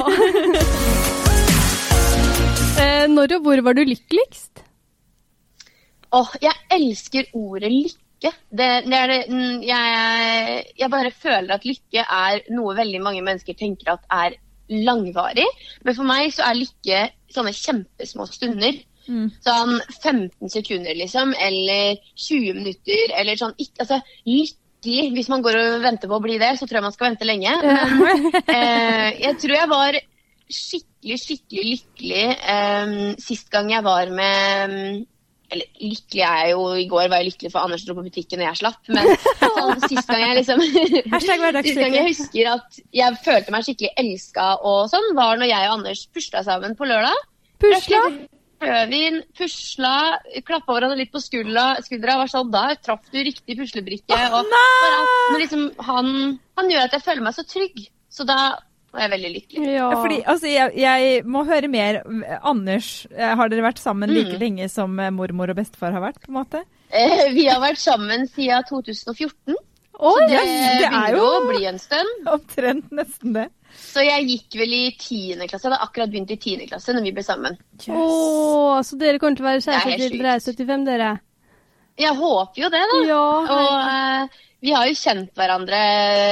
eh, når og hvor var du lykkeligst? Åh, jeg elsker ordet lykke. Det, det det, mm, jeg, jeg bare føler at lykke er noe veldig mange mennesker tenker at er langvarig. Men for meg så er lykke sånne kjempesmå stunder. Mm. Sånn 15 sekunder, liksom. Eller 20 minutter. Eller sånn ikke, altså, lykkelig. Hvis man går og venter på å bli det, så tror jeg man skal vente lenge. Men eh, jeg tror jeg var skikkelig, skikkelig lykkelig eh, sist gang jeg var med mm, eller lykkelig er jeg jo I går var jeg lykkelig for Anders dro på butikken og jeg slapp. Men sånn, sist gang jeg liksom Sist gang jeg husker at jeg følte meg skikkelig elska og sånn, var når jeg og Anders pusla sammen på lørdag. Pusla? Rødvin, pusla, klappa hverandre litt på skuldra. skuldra var sånn, Da traff du riktig puslebrikke. og bare at liksom, han, han gjør at jeg føler meg så trygg. Så da var jeg er veldig lykkelig. Ja. Fordi, altså, jeg, jeg må høre mer. Anders, eh, har dere vært sammen like Mm. lenge som eh, mormor og bestefar har vært? på en måte? Eh, vi har vært sammen siden 2014. Så Det, det er begynner jo- å bli en stund. Omtrent nesten det. Så jeg gikk vel i tiende klasse. Jeg hadde akkurat begynt i tiende klasse når vi ble sammen. Åh, så dere kommer til å være Det er kjærester til dere er 75, dere? Jeg håper jo det, da. Ja. Og eh, vi har jo kjent hverandre.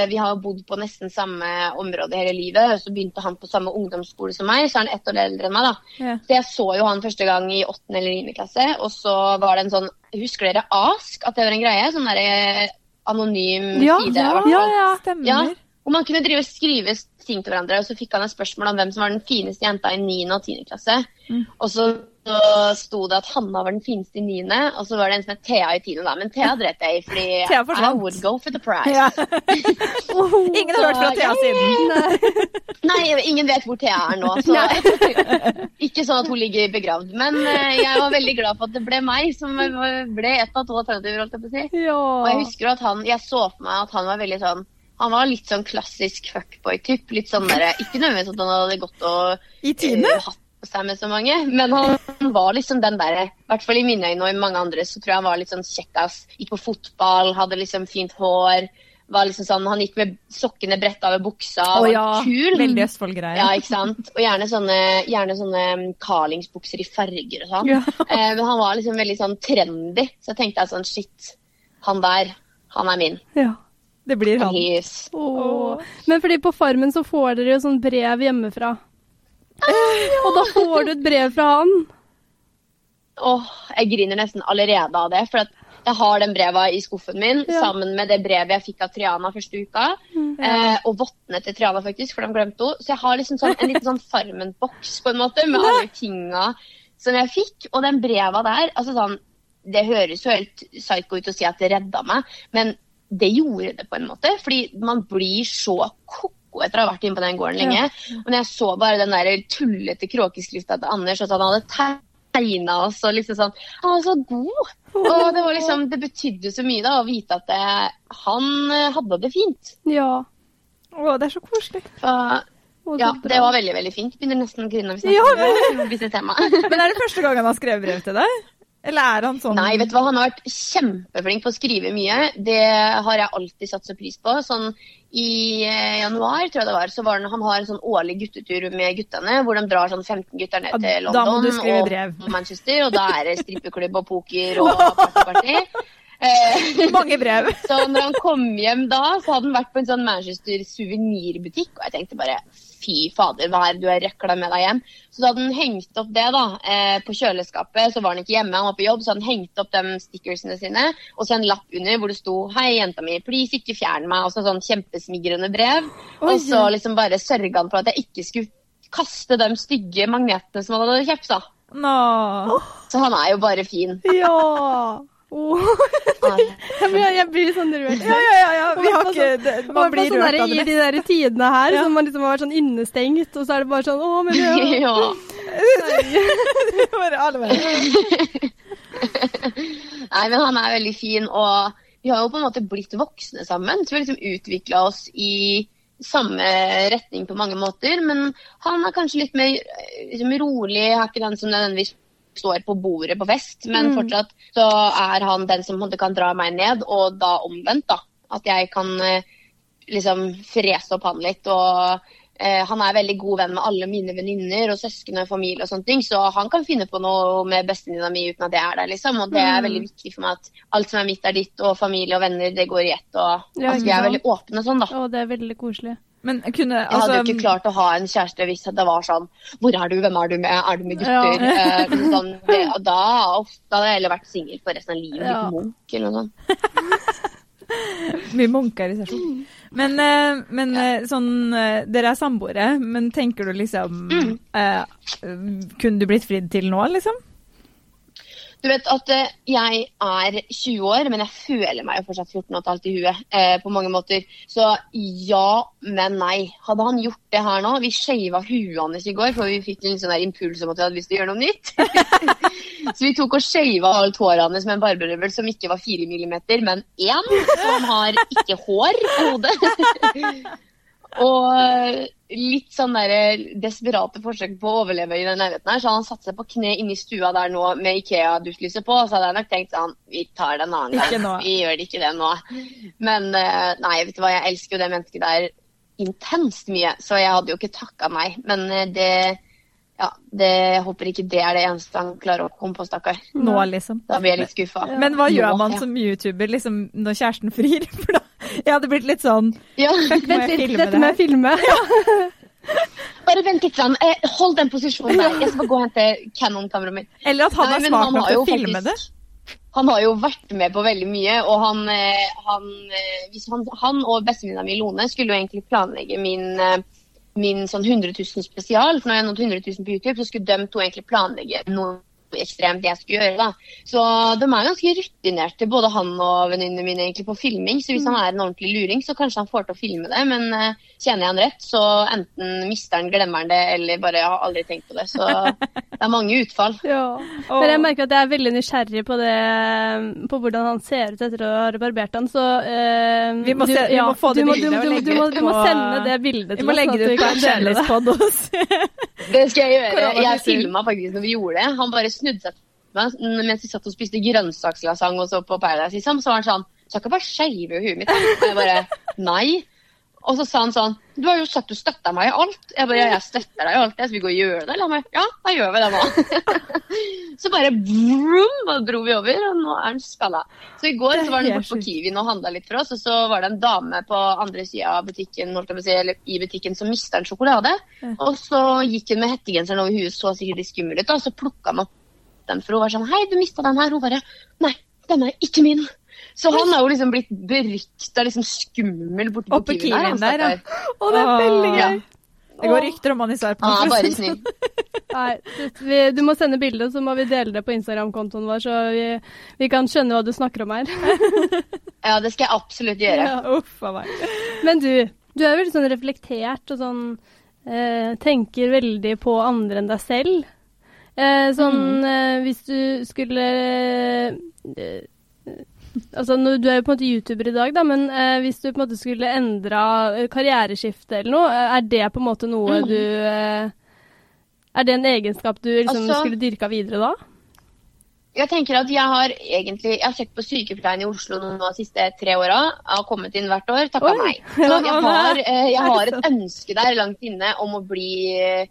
Vi har bodd på nesten samme område hele livet. Så begynte han på samme ungdomsskole som meg, så er han ett år eldre enn meg. da. Ja. Så jeg så jo han første gang i åttende eller niende klasse, og så var det en sånn Husker dere Ask? At det var en greie? Sånn derre anonym Ja, side. ja, ja, ja. Stemmer. Ja, og man kunne drive og skrive ting til hverandre, og så fikk han et spørsmål om hvem som var den fineste jenta i 9. og 10. klasse. Mm. Og så, så sto det at Hanna var den fineste i 9., og så var det en som het Thea i 10., da. Men Thea dreit jeg i, fordi Thea I would go for the prize. Ja. Ingen har hørt fra Thea siden. Nei. Ingen vet hvor Thea er nå, så ikke sånn at hun ligger begravd. Men eh, jeg var veldig glad for at det ble meg som ble et av to alternativer, holdt jeg på å si. Ja. Og jeg husker at han, jeg så for meg at han var veldig sånn han var litt sånn klassisk fuckboy-typ. Litt sånn der, Ikke nødvendigvis at han hadde gått og I tiende? Uh, hatt på seg med så mange, men han var liksom den derre I hvert fall i mine øyne og i mange andre, så tror jeg han var litt sånn kjekkas. Gikk på fotball, hadde liksom fint hår. Var liksom sånn, Han gikk med sokkene bretta over buksa. Å ja. kul. Veldig Østfold-greie. Ja, ikke sant? Og gjerne sånne, gjerne sånne mm, Carlingsbukser i farger og sånn. Ja. Eh, men han var liksom veldig sånn trendy, så jeg tenkte jeg sånn shit, han der, han er min. ja. Det blir han. Åh. Men fordi på Farmen så får dere jo sånn brev hjemmefra. Og da får du et brev fra han. Åh, jeg griner nesten allerede av det, for jeg har den breva i skuffen min, Ja. sammen med det brevet jeg fikk av Triana første uka. Eh, og vottene til Triana, faktisk, for de glemte henne. Så jeg har liksom sånn, en liten sånn Farmen-boks på en måte, med alle tinga som jeg fikk. Og den breva der, altså sånn Det høres jo helt psycho ut å si at det redda meg, men det gjorde det på en måte. Fordi man blir så ko-ko etter å ha vært inne på den gården lenge. Og når jeg så bare den der tullete kråkeskrifta til Anders, og at han hadde tegna oss og liksom sånn Han var så god! Og det var liksom, det betydde så mye da å vite at det, han eh, hadde det fint. Ja. Å, det er så koselig. Så, Å, ja, det var veldig veldig fint. Begynner nesten å grine hvis vi Ja, men... om disse temaene. Men er det første gang han har skrevet brev til deg? Eller er han sånn Nei, vet du hva, han har vært kjempeflink på å skrive mye. Det har jeg alltid satt så pris på. Sånn i eh, januar, tror jeg det var, så var han, han har en sånn årlig guttetur med guttene, hvor de drar sånn 15 gutter ned til London og brev. Manchester, og da er det strippeklubb og poker og party-party. Eh, Mange brev. Så når han kom hjem da, så hadde han vært på en sånn Manchester suvenirbutikk, og jeg tenkte bare fy fader, hva er det du har røkla med deg hjem? Så da hadde han hengt opp det da, eh, på kjøleskapet, så var han ikke hjemme, han var på jobb, så hadde han hengt opp de stickersene sine, og så en lapp under hvor det sto hei jenta mi, please ikke fjern meg, og så sånn kjempesmigrende brev. Oi. Og så liksom bare sørga han for at jeg ikke skulle kaste de stygge magnetene som han hadde kjøpt da. Nå. Så han er jo bare fin. Ja. Åh. Jeg blir, sånn rørt. Ja, ja, ja, ja. Vi har ikke det, Og Man blir sånn rørt av det. I det. de der tidene her, Ja. som man liksom har vært sånn innestengt, og så er det bare sånn Å, men ja. ja. Bare alle bare. Nei, men han er veldig fin, og vi har jo på en måte blitt voksne sammen. Så vi har liksom utvikla oss i samme retning på mange måter. Men han er kanskje litt mer eh, liksom, rolig, har ikke den som nødvendigvis står på bordet på fest. Men Mm. fortsatt så er han den som kan dra meg ned, og da omvendt, da. At jeg kan eh, liksom frese opp han litt. og eh, han er veldig god venn med alle mine venninner og søsken og familie. og sånne ting, Så han kan finne på noe med bestevenninna mi uten at jeg er der. liksom, og Det er Mm. veldig viktig for meg at alt som er mitt, er ditt, og familie og venner, det går i ett. og At vi er veldig åpne sånn, da. Og det er veldig koselig. Men kunne Jeg hadde altså jo ikke klart å ha en kjæreste hvis det var sånn Hvor er du? Hvem er du med? Er du med gutter? Ja. Eh, sånn, det, og da, uff, da hadde jeg heller vært singel for resten av livet. Ja. Munk eller noe sånt. Mye munker i sesjon. Men, eh, men ja. sånn eh, Dere er samboere, men tenker du liksom Mm. eh, Kunne du blitt fridd til nå, liksom? Du vet at eh, jeg er 20 år, men jeg føler meg jo fortsatt 14 og et halvt i huet eh, på mange måter. Så ja, men nei. Hadde han gjort det her nå Vi shava huet hans i går, for vi fikk en sånn impuls om at vi hadde lyst til å gjøre noe nytt. så vi tok og shava alt håret hans med en barberøvel som ikke var 4 millimeter, men én. Han har ikke hår på hodet. Og eh, litt sånn der desperate forsøk på å overleve i den leiligheten her, så han satte seg på kne inne i stua der nå med Ikea-duftlyset på, og så hadde jeg nok tenkt sånn Vi tar det en annen gang. Vi gjør det ikke det nå. Men eh, nei, vet du hva, jeg elsker jo det mennesket der intenst mye, så jeg hadde jo ikke takka nei. Men eh, det Ja, det, jeg håper ikke det er det eneste han klarer å komme på, stakkar. Nå, liksom. Da blir jeg litt skuffa. Men hva gjør man som YouTuber liksom, når kjæresten frir? For da jeg hadde blitt litt sånn Ja, Vent litt, dette det med her? å filme. bare vent litt. Sånn. Hold den posisjonen der. Jeg skal bare gå og hente Canon-kameraet mitt. Eller at han er smart nok til å filme det? Han har jo vært med på veldig mye, og han, eh, han, eh, han, han og bestevenninna mi Lone skulle jo egentlig planlegge min, min sånn 100 000 spesial. For når jeg nådde 100 000 på YouTube, så skulle de to egentlig planlegge noe ekstremt jeg skulle gjøre. da. Så de er ganske rutinerte, både han og venninnene mine egentlig på filming. Så hvis han er en ordentlig luring, så kanskje han får til å filme det. Men uh, kjenner jeg han rett, så enten mister han, glemmer han det, eller bare har aldri tenkt på det. Så det er mange utfall. Ja. Men jeg merker at jeg er veldig nysgjerrig på det, på hvordan han ser ut etter å ha barbert han, så uh, Vi må du- se- vi må få det bildet og legge du, ut du må sende det bildet Vi må legge det ut på en dele det. kjendispod hos Det skal jeg gjøre. Jeg til. filma faktisk når vi gjorde det. Han bare snudde seg til meg mens vi satt og spiste grønnsakslasagne og så på Paradise. Liksom. Så var han sånn Skal ikke bare shave huet mitt? Og jeg bare Nei. Og så sa han sånn Du har jo sagt du støtter meg i alt. Jeg bare Ja, jeg støtter deg i alt. Jeg skal vi gå og gjøre det? Eller han bare Ja, da gjør vi det nå. så bare vroom, bare dro vi over, og nå er han skalla. Så i går så var han borte på Kiwi Kiwien og handla litt for oss, og så var det en dame på andre sida av butikken, si, eller i butikken som mista en sjokolade. Og så gikk hun med hettegenseren over huet, så sikkert litt skummel ut, og så plukka han opp den, for hun var sånn Hei, du mista den her. Hun bare Nei, den er ikke min. Så han har jo liksom blitt berykta liksom skummel borti på Kiwien der. Der, ja. Å, det er veldig gøy. gøy! Det går rykter om han i Sarpsborg. Er bare snill. Nei, vi, du må sende bilde, så må vi dele det på Instagram-kontoen vår, så vi, vi kan skjønne hva du snakker om her. Ja, det skal jeg absolutt gjøre. Ja. Uff a meg. Men du, du er veldig sånn reflektert og sånn eh, Tenker veldig på andre enn deg selv. Eh, sånn eh, hvis du skulle eh, Altså, Du er jo på en måte YouTuber i dag, da, men eh, hvis du på en måte skulle endra eh, karriereskifte eller noe, er det på en måte noe Mm. du eh, Er det en egenskap du liksom Altså- skulle dyrka videre da? Jeg tenker at jeg har egentlig Jeg har søkt på sykepleien i Oslo nå de siste tre åra. Har kommet inn hvert år. Takka nei. Så jeg har, eh, jeg har et ønske der langt inne om å bli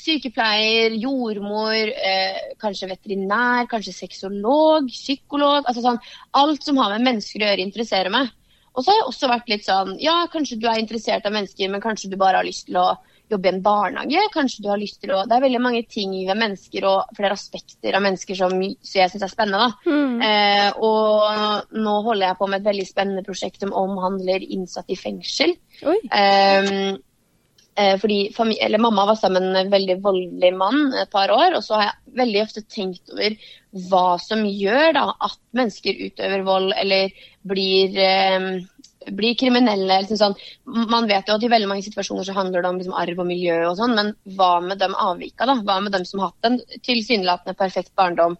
sykepleier, jordmor, eh, kanskje veterinær, kanskje sexolog, psykolog. altså sånn, Alt som har med mennesker å gjøre, interesserer meg. Og så har jeg også vært litt sånn Ja, kanskje du er interessert av mennesker, men kanskje du bare har lyst til å jobbe i en barnehage. Kanskje du har lyst til å Det er veldig mange ting ved mennesker og flere aspekter av mennesker som så jeg syns er spennende. da. Mm. Eh, og nå holder jeg på med et veldig spennende prosjekt som omhandler innsatte i fengsel. Oi. Eh, fordi Mamma var sammen med en veldig voldelig mann et par år, og så har jeg veldig ofte tenkt over hva som gjør da at mennesker utøver vold eller blir, eh, blir kriminelle. Liksom sånn. Man vet jo at i veldig mange situasjoner så handler det om liksom, arv og miljø og sånn, men hva med dem avvika, da? Hva med dem som har hatt en tilsynelatende perfekt barndom?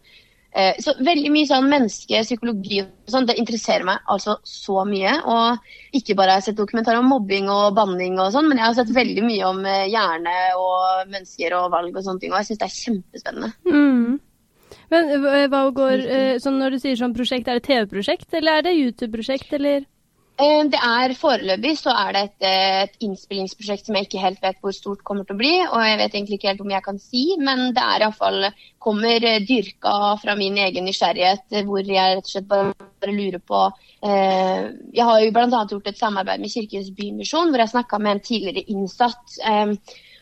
Eh, så veldig mye sånn menneske, psykologi og sånn, det interesserer meg altså så mye. Og ikke bare har jeg sett dokumentarer om mobbing og banning og sånn, men jeg har sett veldig mye om eh, hjerne og mennesker og valg og sånne ting, og jeg syns det er kjempespennende. Mm. Men eh, hva går sånn Når du sier sånn prosjekt, er det TV-prosjekt, eller er det YouTube-prosjekt, eller? Det er Foreløpig så er det et, eh, et innspillingsprosjekt som jeg ikke helt vet hvor stort kommer til å bli. Og jeg vet egentlig ikke helt om jeg kan si, men det er iallfall kommer eh, dyrka fra min egen nysgjerrighet, eh, hvor jeg rett og slett bare lurer på eh, Jeg har jo bl.a. gjort et samarbeid med Kirkens Bymisjon, hvor jeg snakka med en tidligere innsatt. Eh,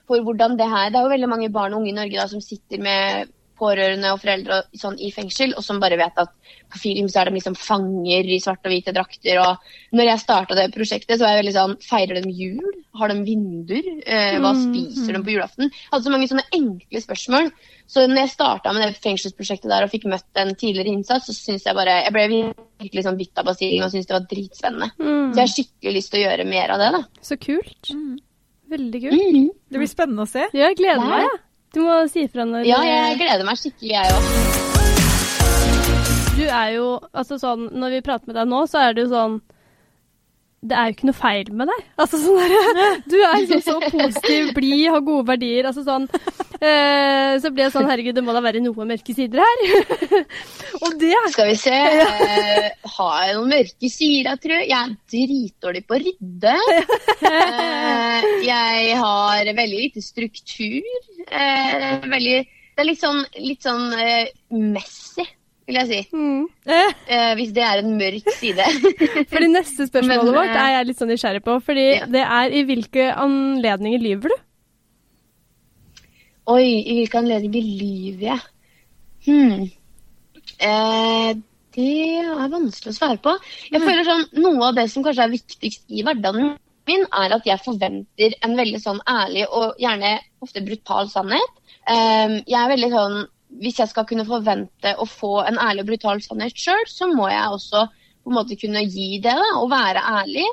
for hvordan Det her, det er jo veldig mange barn og unge i Norge da, som sitter med pårørende og foreldre og sånn, i fengsel, og som bare vet at på film så er de liksom fanger i svarte og hvite drakter. og når jeg starta det prosjektet, så var jeg veldig sånn Feirer de jul? Har de vinduer? Eh, hva Mm, spiser de på julaften? Jeg hadde så mange sånne enkle spørsmål. Så når jeg starta med det fengselsprosjektet der og fikk møtt en tidligere innsats, så syns jeg bare Jeg ble virkelig sånn bitt av basillen og syntes det var dritspennende. Mm. Så jeg har skikkelig lyst til å gjøre mer av det, da. Så kult. Mm. Veldig kult. Mm. Det blir spennende å se. Ja, jeg gleder meg. Ja. Du må si ifra når Ja, jeg gleder meg skikkelig, jeg òg. Du er jo Altså sånn Når vi prater med deg nå, så er det jo sånn det er jo ikke noe feil med deg. Altså sånn der, Du er liksom så positiv, blid, har gode verdier. altså sånn, eh, Så blir jeg sånn Herregud, det må da være noe mørke sider her. Og det Skal vi se eh, Har jeg noen mørke sider, tror jeg? Jeg er dritdårlig på å rydde. Eh, jeg har veldig lite struktur. Eh, veldig, det er litt sånn, litt sånn eh, messy, vil jeg si. mm. Eh, Eh, hvis det er en mørk side. Fordi neste spørsmålet Men, vårt eh, er jeg litt sånn nysgjerrig på. Fordi ja. det er i hvilke anledninger lyver du? Oi, i hvilke anledninger lyver jeg? Hmm. Eh, det er vanskelig å svare på. Jeg føler sånn, Noe av det som kanskje er viktigst i hverdagen min, er at jeg forventer en veldig sånn ærlig og gjerne ofte brutal sannhet. Um, jeg er veldig sånn, Hvis jeg skal kunne forvente å få en ærlig og brutal sannhet sjøl, så må jeg også på en måte kunne gi det da, og være ærlig.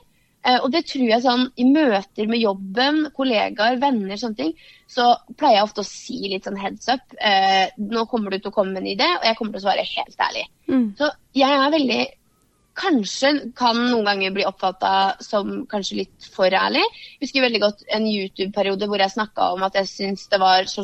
Eh, og det tror jeg sånn i møter med jobben, kollegaer, venner, sånne ting, så pleier jeg ofte å si litt sånn heads up. Eh, nå kommer du til å komme med en idé, og jeg kommer til å svare helt ærlig. Mm. Så jeg er veldig Kanskje kan noen ganger bli oppfatta som kanskje litt for ærlig. Jeg husker veldig godt en YouTube-periode hvor jeg snakka om at jeg syns det var så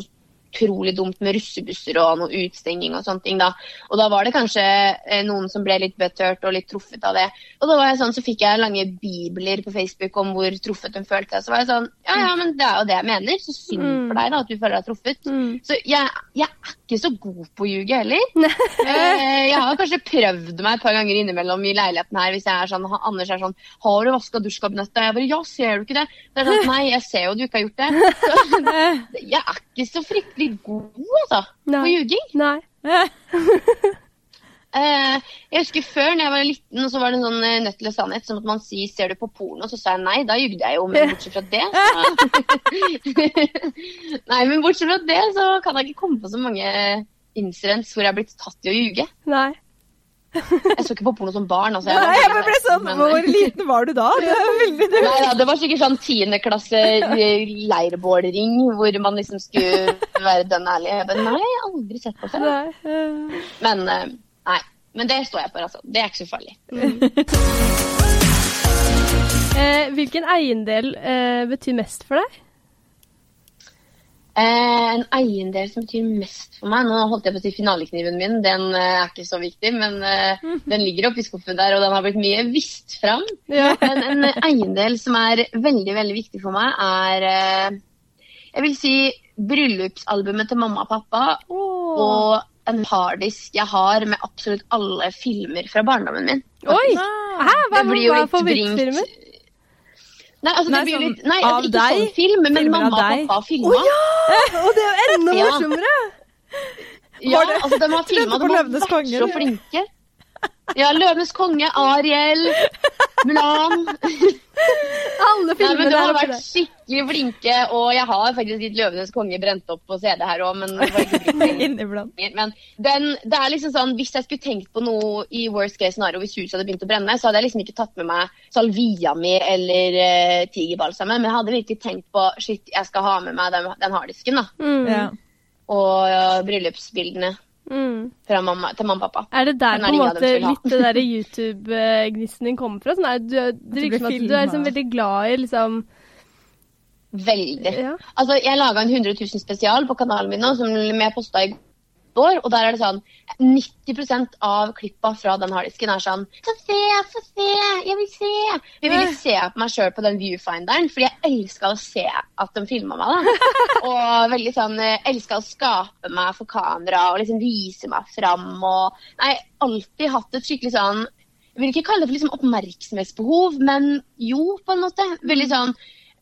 utrolig dumt med russebusser og noe utstenging og sånne ting. da. Og da var det kanskje eh, noen som ble litt butthurt og litt truffet av det. Og da var jeg sånn, så fikk jeg lange bibler på Facebook om hvor truffet hun følte seg. Så var jeg sånn, ja ja, men det er jo det jeg mener. Så synd Mm. for deg da, at du føler deg truffet. Mm. Så jeg, jeg er ikke så god på å ljuge heller. Eh, jeg har kanskje prøvd meg et par ganger innimellom i leiligheten her hvis jeg er sånn, Anders er sånn 'Har du vaska dusjkabinettet?' Jeg bare 'Ja, ser du ikke det?' Det er sånn, Nei, jeg ser jo du ikke har gjort det. Så, jeg er ikke så fryktelig god, altså, på Nei. ljuging. Nei. eh, Eh, jeg husker før når jeg var liten, så var det en sånn eh, nødt til sannhet, Som at man sier 'ser du på porno?' Så sa jeg nei, da jugde jeg jo, men bortsett fra det så... Nei, men bortsett fra det så kan jeg ikke komme på så mange incidents hvor jeg er blitt tatt i å ljuge. Nei. Jeg så ikke på porno som barn. Altså, Nei, jeg bare ble sånn men- Hvor liten var du da? Det veldig Nei, ja, det var sikkert sånn tiendeklasse leirbålring hvor man liksom skulle være den ærlige. Jeg bare, nei, jeg har aldri sett på før. Eh, Men eh, nei. Men det står jeg for, altså. Det er ikke så farlig. Eh, hvilken eiendel eh, betyr mest for deg? Eh, en eiendel som betyr mest for meg Nå holdt jeg på å si finalekniven min. Den eh, er ikke så viktig, men eh, den ligger oppi skuffen der, og den har blitt mye vist fram. Ja. Men en eiendel som er veldig, veldig viktig for meg, er jeg vil si bryllupsalbumet til mamma og pappa og en harddisk jeg har med absolutt alle filmer fra barndommen min. Oi! Hæ? Hva, Det blir jo hva er favorittfilmer? Nei, altså, Nei, det blir sånn litt, nei, altså, ikke deg? sånn film, men mamma og pappa filma. Å oh, ja! Og det er jo enda morsommere! Ja, altså, de har filma, de har Løvenes vært så flinke. Ja, 'Løvenes konge', Ariel, Mulan Alle Nei, men filmene har vært skikkelig flinke, og jeg har faktisk litt 'Løvenes konge' brent opp på CD her òg, men. Men den, det er liksom sånn, hvis jeg skulle tenkt på noe i worst case scenario, hvis huset hadde begynt å brenne, så hadde jeg liksom ikke tatt med meg salvia mi eller uh, tigerbalsamen, men jeg hadde virkelig tenkt på shit, jeg skal ha med meg den, den harddisken da, Mm. Ja. og uh, bryllupsbildene Mm. fra mamma, til mamma og pappa. Er det der på en måte litt det der YouTube-gnisten din kommer fra? Sånn er, du, det du virker som at du er liksom veldig glad i liksom Veldig. Ja. Altså, jeg laga en 100 000 spesial på kanalen min nå, som jeg posta i går. Og der er det sånn 90% av klippa fra den harddisken er sånn Få se, få se, jeg vil se. Jeg ville se på meg sjøl på den viewfinderen, fordi jeg elska å se at de filma meg. da. Og veldig sånn elska å skape meg for kamera og liksom vise meg fram. Og nei, alltid hatt et skikkelig sånn Jeg vil ikke kalle det for liksom oppmerksomhetsbehov, men jo, på en måte. Veldig sånn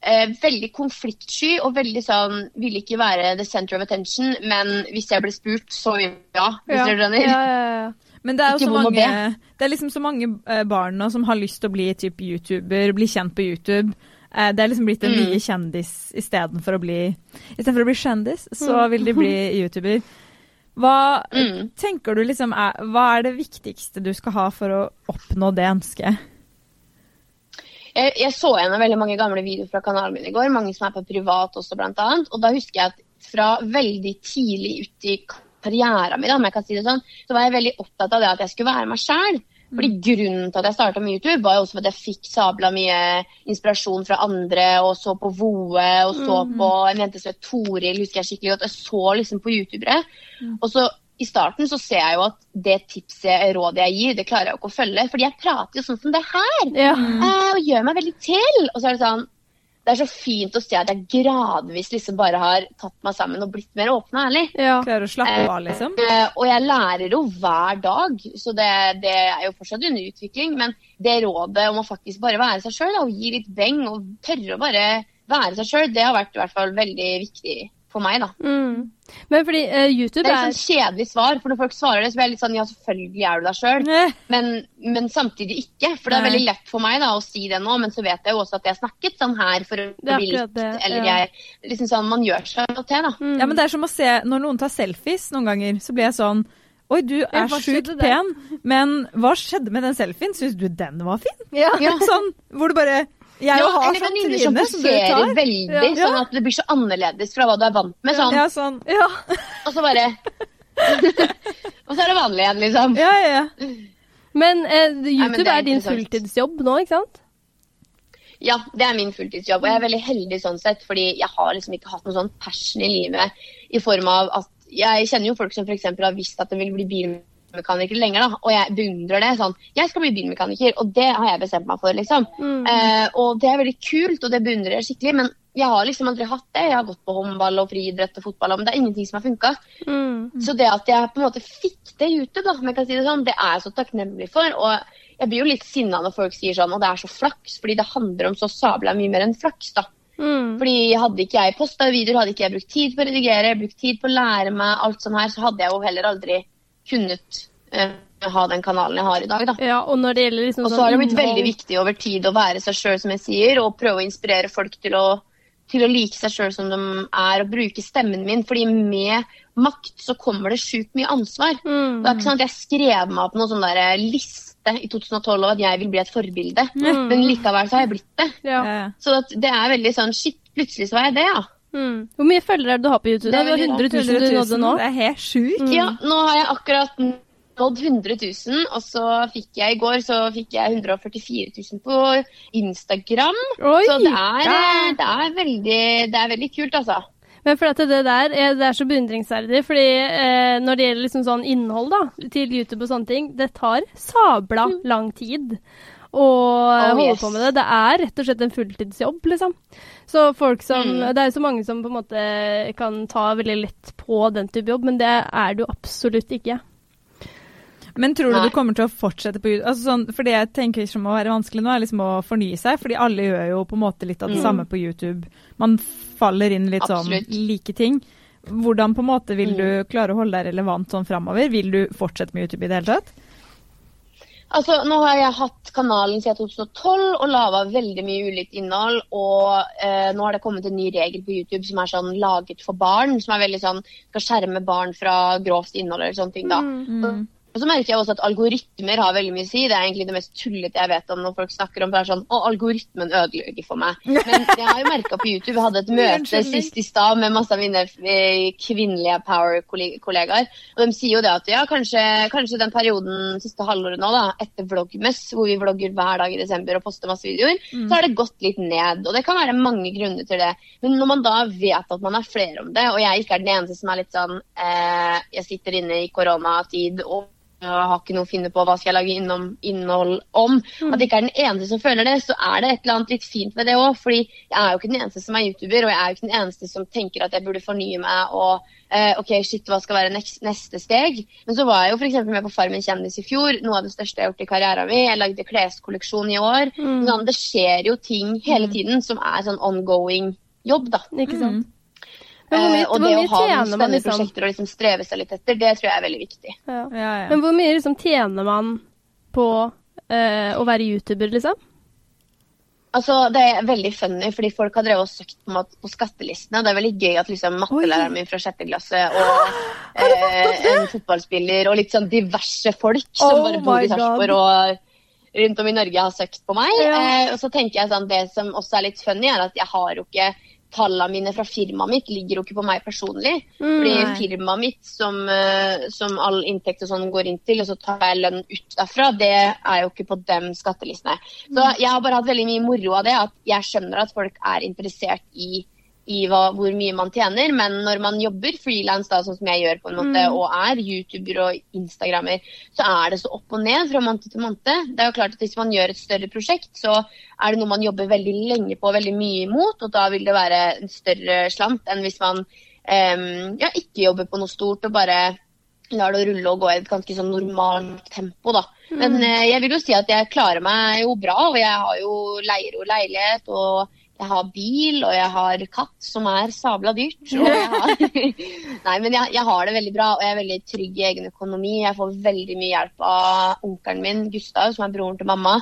eh, veldig konfliktsky og veldig sånn Ville ikke være the center of attention, men hvis jeg ble spurt, så ja. Hvis Ja. dere skjønner. Ja, ja, ja. Men det er jo så mange, det er liksom så mange eh, barn nå som har lyst til å bli typ YouTuber, bli kjent på YouTube. Eh, Det er liksom blitt en Mm. nye kjendis istedenfor å bli Istedenfor å bli kjendis, så vil de bli YouTuber. Hva Mm. tenker du liksom er Hva er det viktigste du skal ha for å oppnå det ønsket? Jeg, jeg så gjennom veldig mange gamle videoer fra kanalen min i går, mange som er på privat også, blant annet. Og da husker jeg at fra veldig tidlig ut i karrieren min, om jeg kan si det sånn, så var jeg veldig opptatt av det at jeg skulle være meg sjæl. Fordi Grunnen til at jeg starta med YouTube, var jo også at jeg fikk sabla mye inspirasjon fra andre, og så på Voe, og så på en jente som het Toril, husker jeg skikkelig godt. Jeg så liksom på youtubere. Og så i starten så ser jeg jo at det tipset, rådet jeg gir, det klarer jeg jo ikke å følge. Fordi jeg prater jo sånn som det her. ja. Eh, og gjør meg veldig til. Og så er det sånn Det er så fint å se at jeg gradvis liksom bare har tatt meg sammen og blitt mer åpen og ærlig. ja. Klarer å slappe av, liksom? Eh, og jeg lærer jo hver dag, så det, det er jo fortsatt under utvikling. Men det rådet om å faktisk bare være seg sjøl og gi litt beng og tørre å bare være seg sjøl, det har vært i hvert fall veldig viktig for meg, da. Mm. Men fordi uh, YouTube Det er et sånn kjedelig svar, for når folk svarer det, så blir jeg litt sånn ja, selvfølgelig er du deg sjøl. Men, men samtidig ikke. For det er veldig lett for meg da, å si det nå, men så vet jeg jo også at jeg snakket sånn her for å er bli likt, Eller ja. jeg liksom sånn, Man gjør seg noe til, da. mm. Ja, men det er som å se Når noen tar selfies noen ganger, så blir jeg sånn Oi, du er sjukt pen, men hva skjedde med den selfien? Syns du den var fin? ja. Ja. Sånn, hvor du bare Jeg Ja, har sånn tryne som du tar. veldig, Ja. sånn at det blir så annerledes fra hva du er vant med. Sånn. Ja, sånn. ja. Og så bare Og så er det vanlig igjen, liksom. Ja, ja. Men eh, YouTube YouTube men er er din fulltidsjobb nå, ikke sant? Ja, det er min fulltidsjobb, og jeg er veldig heldig sånn sett, fordi jeg har liksom ikke hatt noe sånn passion i livet i form av at jeg kjenner jo folk som f.eks. har visst at de vil bli bilmekaniker lenger, da, og jeg beundrer det. Sånn, jeg skal bli bilmekaniker, og det har jeg bestemt meg for, liksom. Mm. Eh, og det er veldig kult, og det beundrer jeg skikkelig, men jeg har liksom aldri hatt det. Jeg har gått på håndball og friidrett og fotball, men det er ingenting som har funka. Mm. Så det at jeg på en måte fikk det i YouTube, da, om jeg kan si det sånn, det er jeg så takknemlig for. Og jeg blir jo litt sinna når folk sier sånn, og det er så flaks, fordi det handler om så sabla mye mer enn flaks, da. Mm. Fordi hadde ikke jeg posta videoer, hadde ikke jeg brukt tid på å redigere, brukt tid på å lære meg alt sånn her, så hadde jeg jo heller aldri kunnet eh, ha den kanalen jeg har i dag, da. Ja, og når det gjelder liksom Og så har det blitt innhold- veldig viktig over tid å være seg sjøl, som jeg sier, og prøve å inspirere folk til å, til å like seg sjøl som de er, og bruke stemmen min. fordi med makt så kommer det sjukt mye ansvar. Mm. Det er ikke sånn at jeg skrev meg opp noen sånn der liste i 2012 om at jeg vil bli et forbilde, Mm. men likevel så har jeg blitt det. Ja. Så at det er veldig sånn shit, plutselig så var jeg det, ja. Mm. Hvor mye følgere er det du har på YouTube? Det er Du har 100 000 du nådde nå. Det er helt sjukt. Mm. Ja, nå har jeg akkurat nådd 100 000, og så fikk jeg i går så fikk jeg 144 000 på Instagram. Oi! Så det er, ja. det er, veldig, det er veldig kult, altså. Men for at det der er, det er så beundringsverdig, fordi eh, når det gjelder liksom sånn innhold da, til YouTube og sånne ting, det tar sabla Mm. lang tid å holde yes. på med det. Det er rett og slett en fulltidsjobb, liksom. Så folk som Mm. Det er jo så mange som på en måte kan ta veldig lett på den type jobb, men det er det jo absolutt ikke. Men tror du Nei. du kommer til å fortsette på YouTube? Altså sånn, for det jeg tenker som må være vanskelig nå, er liksom å fornye seg. Fordi alle gjør jo på en måte litt av det Mm. samme på YouTube. Man faller inn litt Absolutt. sånn like ting. Hvordan på en måte vil Mm. du klare å holde deg relevant sånn framover? Vil du fortsette med YouTube i det hele tatt? Altså, nå har jeg hatt kanalen siden 2012 og laga veldig mye ulikt innhold. Og eh, nå har det kommet en ny regel på YouTube som er sånn laget for barn. Som er veldig sånn skal skjerme barn fra grovt innhold eller sånne ting. da. Mm. Og så merker jeg også at algoritmer har veldig mye å si. Det er egentlig det mest tullete jeg vet om når folk snakker om det. er sånn, Å, algoritmen ødelegger for meg. Men jeg har jo merka på YouTube, jeg hadde et møte sist i stad med masse av mine eh, kvinnelige power-kollegaer. Og de sier jo det at ja, kanskje, kanskje den perioden siste halvåret nå, da, etter Vloggmess, hvor vi vlogger hver dag i desember og poster masse videoer, så har det gått litt ned. Og det kan være mange grunner til det. Men når man da vet at man er flere om det, og jeg ikke er den eneste som er litt sånn eh, Jeg sitter inne i koronatid og jeg har ikke noe å finne på hva skal jeg lage innom, innhold om. At jeg ikke er den eneste som føler det, så er det et eller annet litt fint ved det òg. Fordi jeg er jo ikke den eneste som er YouTuber, og jeg er jo ikke den eneste som tenker at jeg burde fornye meg og eh, OK, shit, hva skal være neste steg? Men så var jeg jo f.eks. med på Farmen kjendis i fjor. Noe av det største jeg har gjort i karrieren min. Jeg lagde kleskolleksjon i år. Mm. Sånn, det skjer jo ting hele tiden som er sånn ongoing jobb, da. Ikke sant? Mm. Men hvor mye, Eh, og hvor det å ha noen spennende liksom? prosjekter å liksom streve seg litt etter, det tror jeg er veldig viktig. Ja. Ja, ja. Men hvor mye liksom tjener man på eh, å være YouTuber, liksom? Altså, Det er veldig funny, fordi folk har drevet og søkt på, mat- på skattelistene. Det er veldig gøy at liksom mattelæreren min fra sjette klasse og eh, en fotballspiller og litt sånn diverse folk som Oh bare bor i Sarpsborg og rundt om i Norge har søkt på meg. Ja. Eh, og så tenker jeg sånn, Det som også er litt funny, er at jeg har jo ikke Tallene mine fra firmaet mitt ligger jo ikke på meg personlig. Fordi Nei. firmaet mitt, som, eh, som all inntekt og sånn går inn til, og så tar jeg lønn ut derfra, det er jo ikke på dem skattelistene. Så jeg har bare hatt veldig mye moro av det. At jeg skjønner at folk er interessert i, i hva, hvor mye man tjener, men når man jobber frilans, sånn som jeg gjør på en måte, og er YouTuber og Instagrammer, så er det så opp og ned fra måned til måned. Det er jo klart at Hvis man gjør et større prosjekt, så er det noe man jobber veldig lenge på, veldig mye imot, og da vil det være en større slant enn hvis man um, ja, ikke jobber på noe stort og bare lar det rulle og gå i et ganske sånn normalt tempo, da. Men eh, jeg vil jo si at jeg klarer meg jo bra, og jeg har jo leier og leilighet, og jeg har bil, og jeg har katt, som er sabla dyrt. Har... Nei, men jeg, jeg har det veldig bra, og jeg er veldig trygg i egen økonomi. Jeg får veldig mye hjelp av onkelen min, Gustav, som er broren til mamma,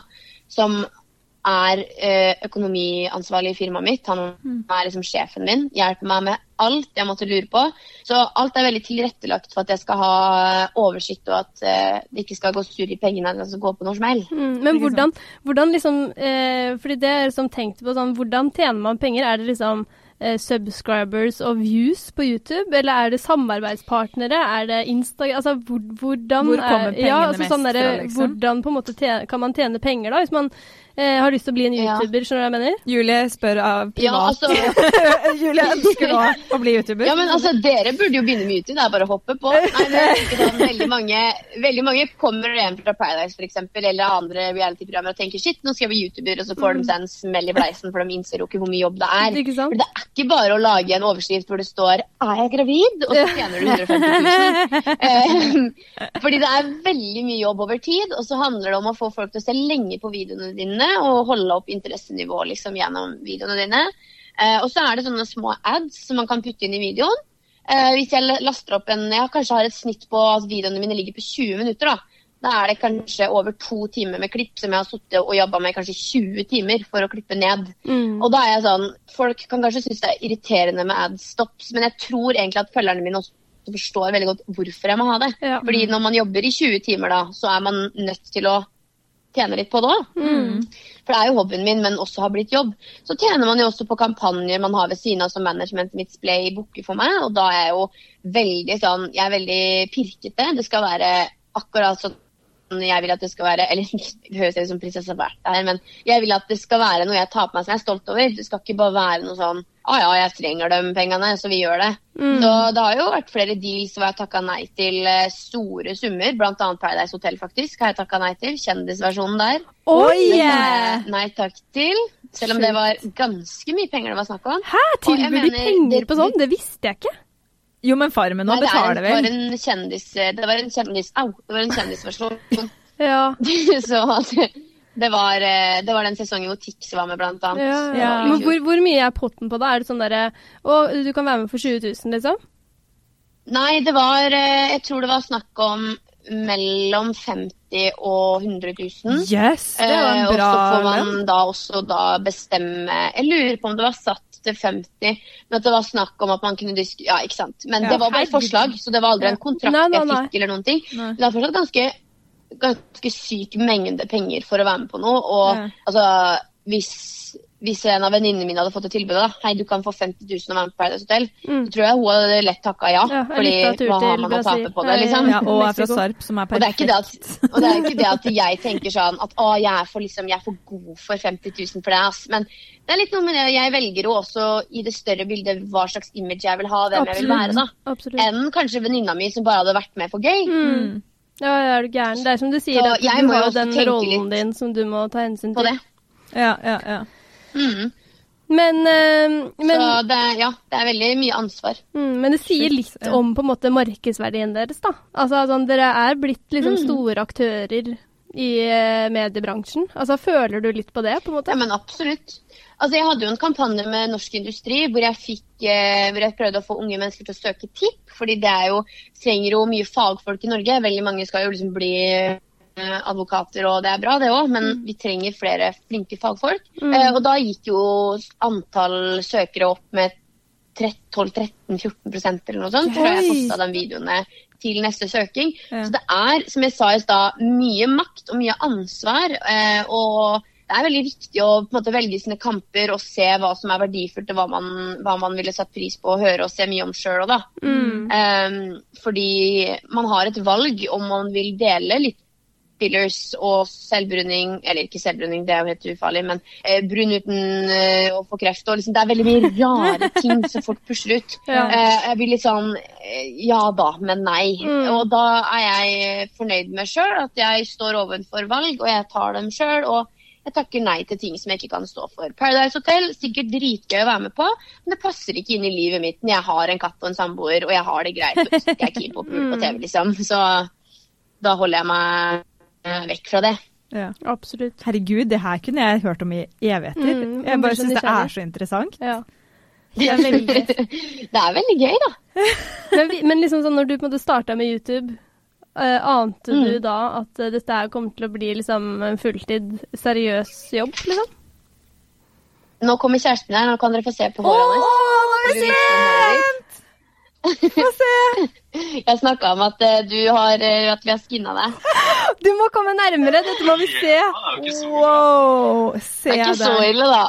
som er eh, økonomiansvarlig i firmaet mitt. Han er liksom sjefen min. Hjelper meg med alt jeg måtte lure på. Så alt er veldig tilrettelagt for at jeg skal ha oversikt, og at eh, det ikke skal gå surr i pengene eller altså gå på noe smell. Mm, men hvordan, hvordan liksom eh, Fordi det er liksom tenkt på sånn Hvordan tjener man penger? Er det liksom eh, subscribers og views på YouTube, eller er det samarbeidspartnere? Er det Instagram Altså hvor, hvordan Hvor kommer er- ja, altså, mest der, fra, liksom? Hvordan på en måte tjene, kan man tjene penger, da? Hvis man eh, har lyst til å bli en Ja. YouTuber, skjønner du hva jeg mener? Julie spør av Ja, privat. altså, Julie ønsker nå å bli YouTuber. ja, men altså, Dere burde jo begynne med YouTube, det er bare å hoppe på. Nei, det sånn, veldig, mange, veldig mange kommer hjem fra Paradise eksempel, eller andre reality-programmer og tenker shit, nå skal jeg bli YouTuber, og så får de seg en smell i bleisen, for de innser jo ikke hvor mye jobb det er. Ikke sant? For det er ikke bare å lage en overskrift hvor det står 'Er jeg gravid?' og så tjener du 150 000. Eh, Fordi det er veldig mye jobb over tid, og så handler det om å få folk til å se lenge på videoene dine og holde opp interessenivået liksom, gjennom videoene dine. Eh, og så er det sånne små ads som man kan putte inn i videoen. Eh, hvis jeg laster opp en Jeg kanskje har et snitt på at videoene mine ligger på 20 minutter. da. Da er det kanskje over to timer med klipp som jeg har sittet og jobba med kanskje 20 timer for å klippe ned. Mm. Og da er jeg sånn, Folk kan kanskje synes det er irriterende med adstops, men jeg tror egentlig at følgerne mine også forstår veldig godt hvorfor jeg må ha det. Ja. Fordi når man jobber i 20 timer, da, så er man nødt til å tjene litt på det òg. Mm. For det er jo hobbyen min, men også har blitt jobb. Så tjener man jo også på kampanjer man har ved siden av som managementet mitt Splay booker for meg. Og da er jeg jo veldig sånn Jeg er veldig pirkete. Det skal være akkurat sånn jeg vil at det skal være Eller det høres ut som prinsesse Bertha her, men jeg vil at det skal være noe jeg tar på meg som jeg er stolt over. Det skal ikke bare være noe sånn Å ja, jeg trenger de pengene, så vi gjør det. Mm. Så det har jo vært flere deals hvor jeg har takka nei til eh, store summer, bl.a. Paradise Hotel, faktisk. Har jeg takka nei til. Kjendisversjonen der. Den sa Nei takk til. Selv om det var ganske mye penger det var snakk om. Hæ, tilbyr de penger på sånn? Det visste jeg ikke. Jo, men Farmen nå Nei, er betaler en- det var en kjendis... Det var en kjendis... Au! Det var en kjendisversjon. Ja. så det, var, eh, det var den sesongen hvor Tix var med, blant annet. ja, ja. Men hvor, hvor mye er potten på det? Er det sånn derre Å, du kan være med for 20 000, liksom? Nei, det var eh, Jeg tror det var snakk om mellom 50 og 100 000. Yes, det var Eh, en og så får man da også da bestemme Jeg lurer på om det var satt til 50, men at det var snakk om at man kunne disk... Ja, ikke sant. Men Ja, det var bare et forslag, så det var aldri en kontrakt Nei, nei, jeg fikk eller noen ting. Nei. Men det er fortsatt ganske, ganske syk mengde penger for å være med på noe. Og altså, hvis, hvis en av venninnene mine hadde fått et tilbud da, hei, du kan få 50 000 og være med på Paradise Hotel, Mm. så tror jeg hun hadde lett takka ja. Ja, fordi hva har man å tape på det, liksom? Ja, og er fra Sarp, som er Og det, er at, perfekt. og det er ikke det at jeg tenker sånn at å, jeg er for, liksom, jeg er for god for 50 000 for det. Ass. Men det er litt noe med det. Jeg velger jo også i det større bildet hva slags image jeg vil ha, hvem jeg vil være. da. Absolutt. Enn kanskje venninna mi som bare hadde vært med for gøy. Mm. Ja, er du gæren. Det er som du sier, Så at du må jo har den rollen litt din som du må ta hensyn På det. Ja, ja, ja. Mm. Men, eh, men, Så det, ja, det er veldig mye ansvar. mm, men det sier litt om på en måte markedsverdien deres, da. Altså, altså dere er blitt liksom Mm. store aktører i eh, mediebransjen. Altså, føler du litt på det, på en måte? Ja, men absolutt. Altså, jeg hadde jo en kampanje med Norsk Industri hvor jeg, fikk, eh, hvor jeg prøvde å få unge mennesker til å søke TIP. fordi det er jo, trenger jo mye fagfolk i Norge. Veldig mange skal jo liksom bli advokater, og det er bra det òg, men vi trenger flere flinke fagfolk. Mm. Eh, og da gikk jo antall søkere opp med 12-13-14% eller noe sånt. Tror jeg posta de videoene til neste søking. Ja. Så det er, som jeg sa i stad, mye makt og mye ansvar. Eh, og det er veldig viktig å måte, velge sine kamper og se hva som er verdifullt, og hva man, hva man ville satt pris på å høre og se mye om sjøl òg, da. Mm. Um, fordi man har et valg om man vil dele litt fillers og selvbruning, eller ikke selvbruning, det er jo helt ufarlig, men eh, brun uten eh, å få kreft. Og liksom, det er veldig mye rare ting som folk pusher ut. Ja. Eh, jeg blir litt sånn eh, ja da, men nei. Mm. Og da er jeg fornøyd med sjøl, at jeg står overfor valg, og jeg tar dem sjøl. Og jeg takker nei til ting som jeg ikke kan stå for. Paradise Hotel, sikkert dritgøy å være med på, men det passer ikke inn i livet mitt når jeg har en katt og en samboer, og jeg har det greit. Og så er keen på å pule på TV, liksom. Så da holder jeg meg eh, vekk fra det. ja. Absolutt. Herregud, det her kunne jeg hørt om i evigheter. Mm, jeg bare syns det er så interessant. Ja. Det er veldig Det er veldig gøy, da. Men, men liksom sånn, når du på en måte starta med YouTube, uh, ante du Mm. da at uh, dette her kommer til å bli liksom en fulltid, seriøs jobb, liksom? Nå kommer kjæresten her, nå kan dere få se på håret hans. nå Vil du håret ditt? Få se! Jeg snakka om at, eh, du har, eh, at vi har skinna deg. Du må komme nærmere, dette må vi se. Wow! Se Det er ikke så ille, da.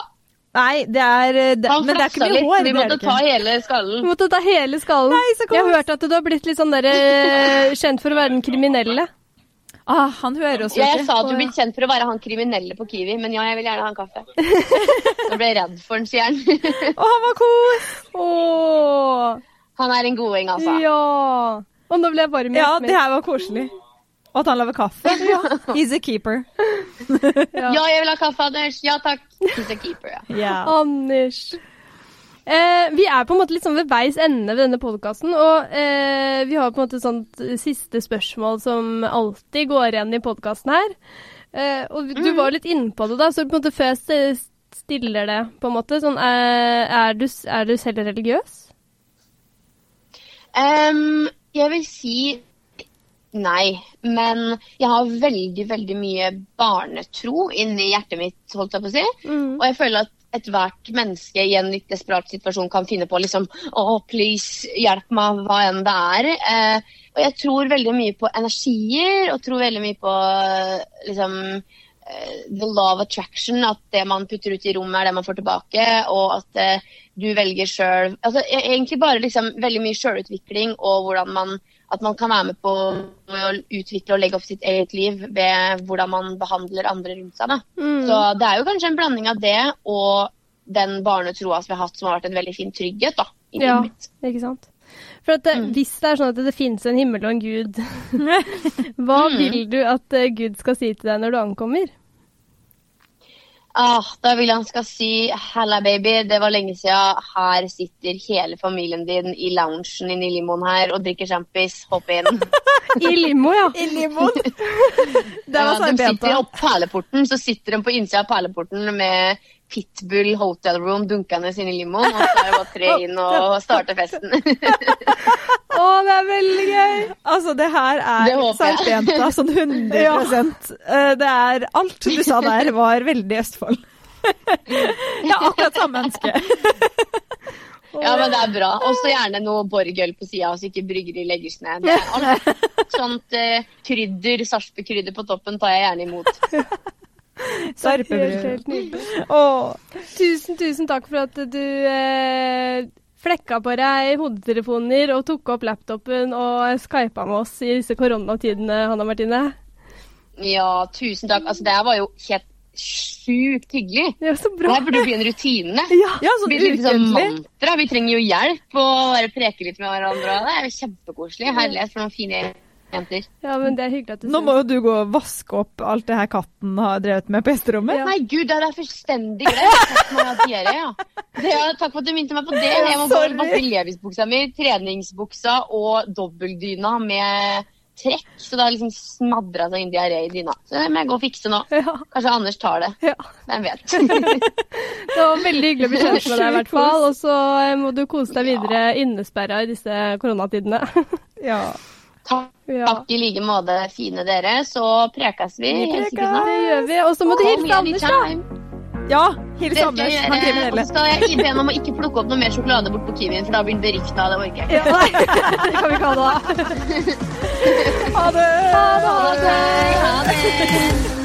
Nei, det er eh, det, Han Men det er ikke mye litt, hår. vi måtte ta hele skallen. Vi måtte ta hele skallen. Nei, så Jeg har hørt at du har blitt litt sånn der, kjent for å være den kriminelle. Ah, han hører oss jo Jeg ikke. sa at du blitt blir kjent for å være han kriminelle på Kiwi, men ja, jeg vil gjerne ha en kaffe. Nå ble jeg redd for den, sier han. Å, han var kos! Åh, Han er en goding, altså. ja. Og nå ble jeg varm i Ja, det her var koselig. Og at han lager kaffe. He's a keeper. Ja. Ja, jeg vil ha kaffe, Anders. Ja takk. He's a keeper, ja. Yeah. Anders. Eh, vi er på en måte litt sånn ved veis ende ved denne podkasten, og eh, vi har på en måte et sånt siste spørsmål som alltid går igjen i podkasten her. Eh, og du var litt innpå det, da, så på en måte før jeg stiller det, på en måte, sånn eh, er, du, er du selv religiøs? Em, jeg vil si nei, men jeg har veldig, veldig mye barnetro inni hjertet mitt, holdt jeg på å si. Mm. Og jeg føler at ethvert menneske i en litt desperat situasjon kan finne på liksom Å, please, hjelp meg, hva enn det er. Eh, og jeg tror veldig mye på energier, og tror veldig mye på eh, liksom eh, the law of attraction. At det man putter ut i rommet, er det man får tilbake. Og at eh, du velger sjøl altså, e- Egentlig bare liksom veldig mye sjølutvikling og hvordan man at man kan være med på å utvikle og legge opp sitt eget liv ved hvordan man behandler andre rundt seg. Mm. Så det er jo kanskje en blanding av det og den barnetroa som vi har hatt, som har vært en veldig fin trygghet da, i Ja. livet mitt. Ikke sant? For at det, Mm. Hvis det er sånn at det finnes en himmel og en gud, hva Mm. vil du at eh, Gud skal si til deg når du ankommer? Ah, da vil han skal si 'halla, baby', det var lenge siden. Her sitter hele familien din i loungen inne i limoen her og drikker sjampis. Hopp inn. I limo, ja. I limoen! Det Ja, var de sitter opp perleporten, så sitter de på innsida av perleporten med Pitbull Hotel Room dunkende inn i limoen. Og så er det bare tre inn og starte festen. Å, det er veldig gøy! Altså, det her er håper sånn 100 ja. Det er Alt du sa der, var veldig Østfold. ja, akkurat samme ønske. Ja, men det er bra. Og så gjerne noe borgøl på sida, så ikke bryggeri legges ned. Det er alt. Sånt uh, krydder, Sarpsborg-krydder på toppen tar jeg gjerne imot. Sarpebrød. helt nydelig. Åh. Tusen, tusen takk for at du eh, flekka på deg hodetelefoner og tok opp laptopen og skypa med oss i disse koronatidene, Hanna Martine. Ja, tusen takk. Altså, det her var jo helt sjukt hyggelig. Ja, så Det bra. her burde bli en rutine. Ja. Ja, sånn Det blir litt sånn mantra. Vi trenger jo hjelp og bare preke litt med hverandre. Det er jo kjempekoselig. Herlighet for noen fine jenter. ja, men det er hyggelig at du Nå må jo du gå og vaske opp alt det her katten har drevet med på gjesterommet. Ja. Nei, gud, det er fullstendig glemt. Ja. Ja, takk for at du minte meg på det. Jeg må bare vaske Levis-buksa mi, treningsbuksa og dobbeldyna med trekk. Så det har liksom smadra seg inn diaré i dyna. Så det må jeg gå og fikse nå. Ja, Kanskje Anders tar det. ja. Hvem vet. Det var veldig hyggelig å bli kjent med deg, i hvert fall. Og så eh, må du kose deg videre innesperra i disse koronatidene. Ja. Takk, Ja, takk i like måte, fine dere. Så prekes vi. Vi prekes. det gjør vi. Og så må du hilse Anders, da. ja hils Anders, han kriminelle. så skal jeg be om å ikke plukke opp noe mer sjokolade bort på Kiwien, for da blir han berykta. Det orker jeg ikke. Ja, det kan vi ikke ha da. Ha det! Ha det. Ha det. Ha det.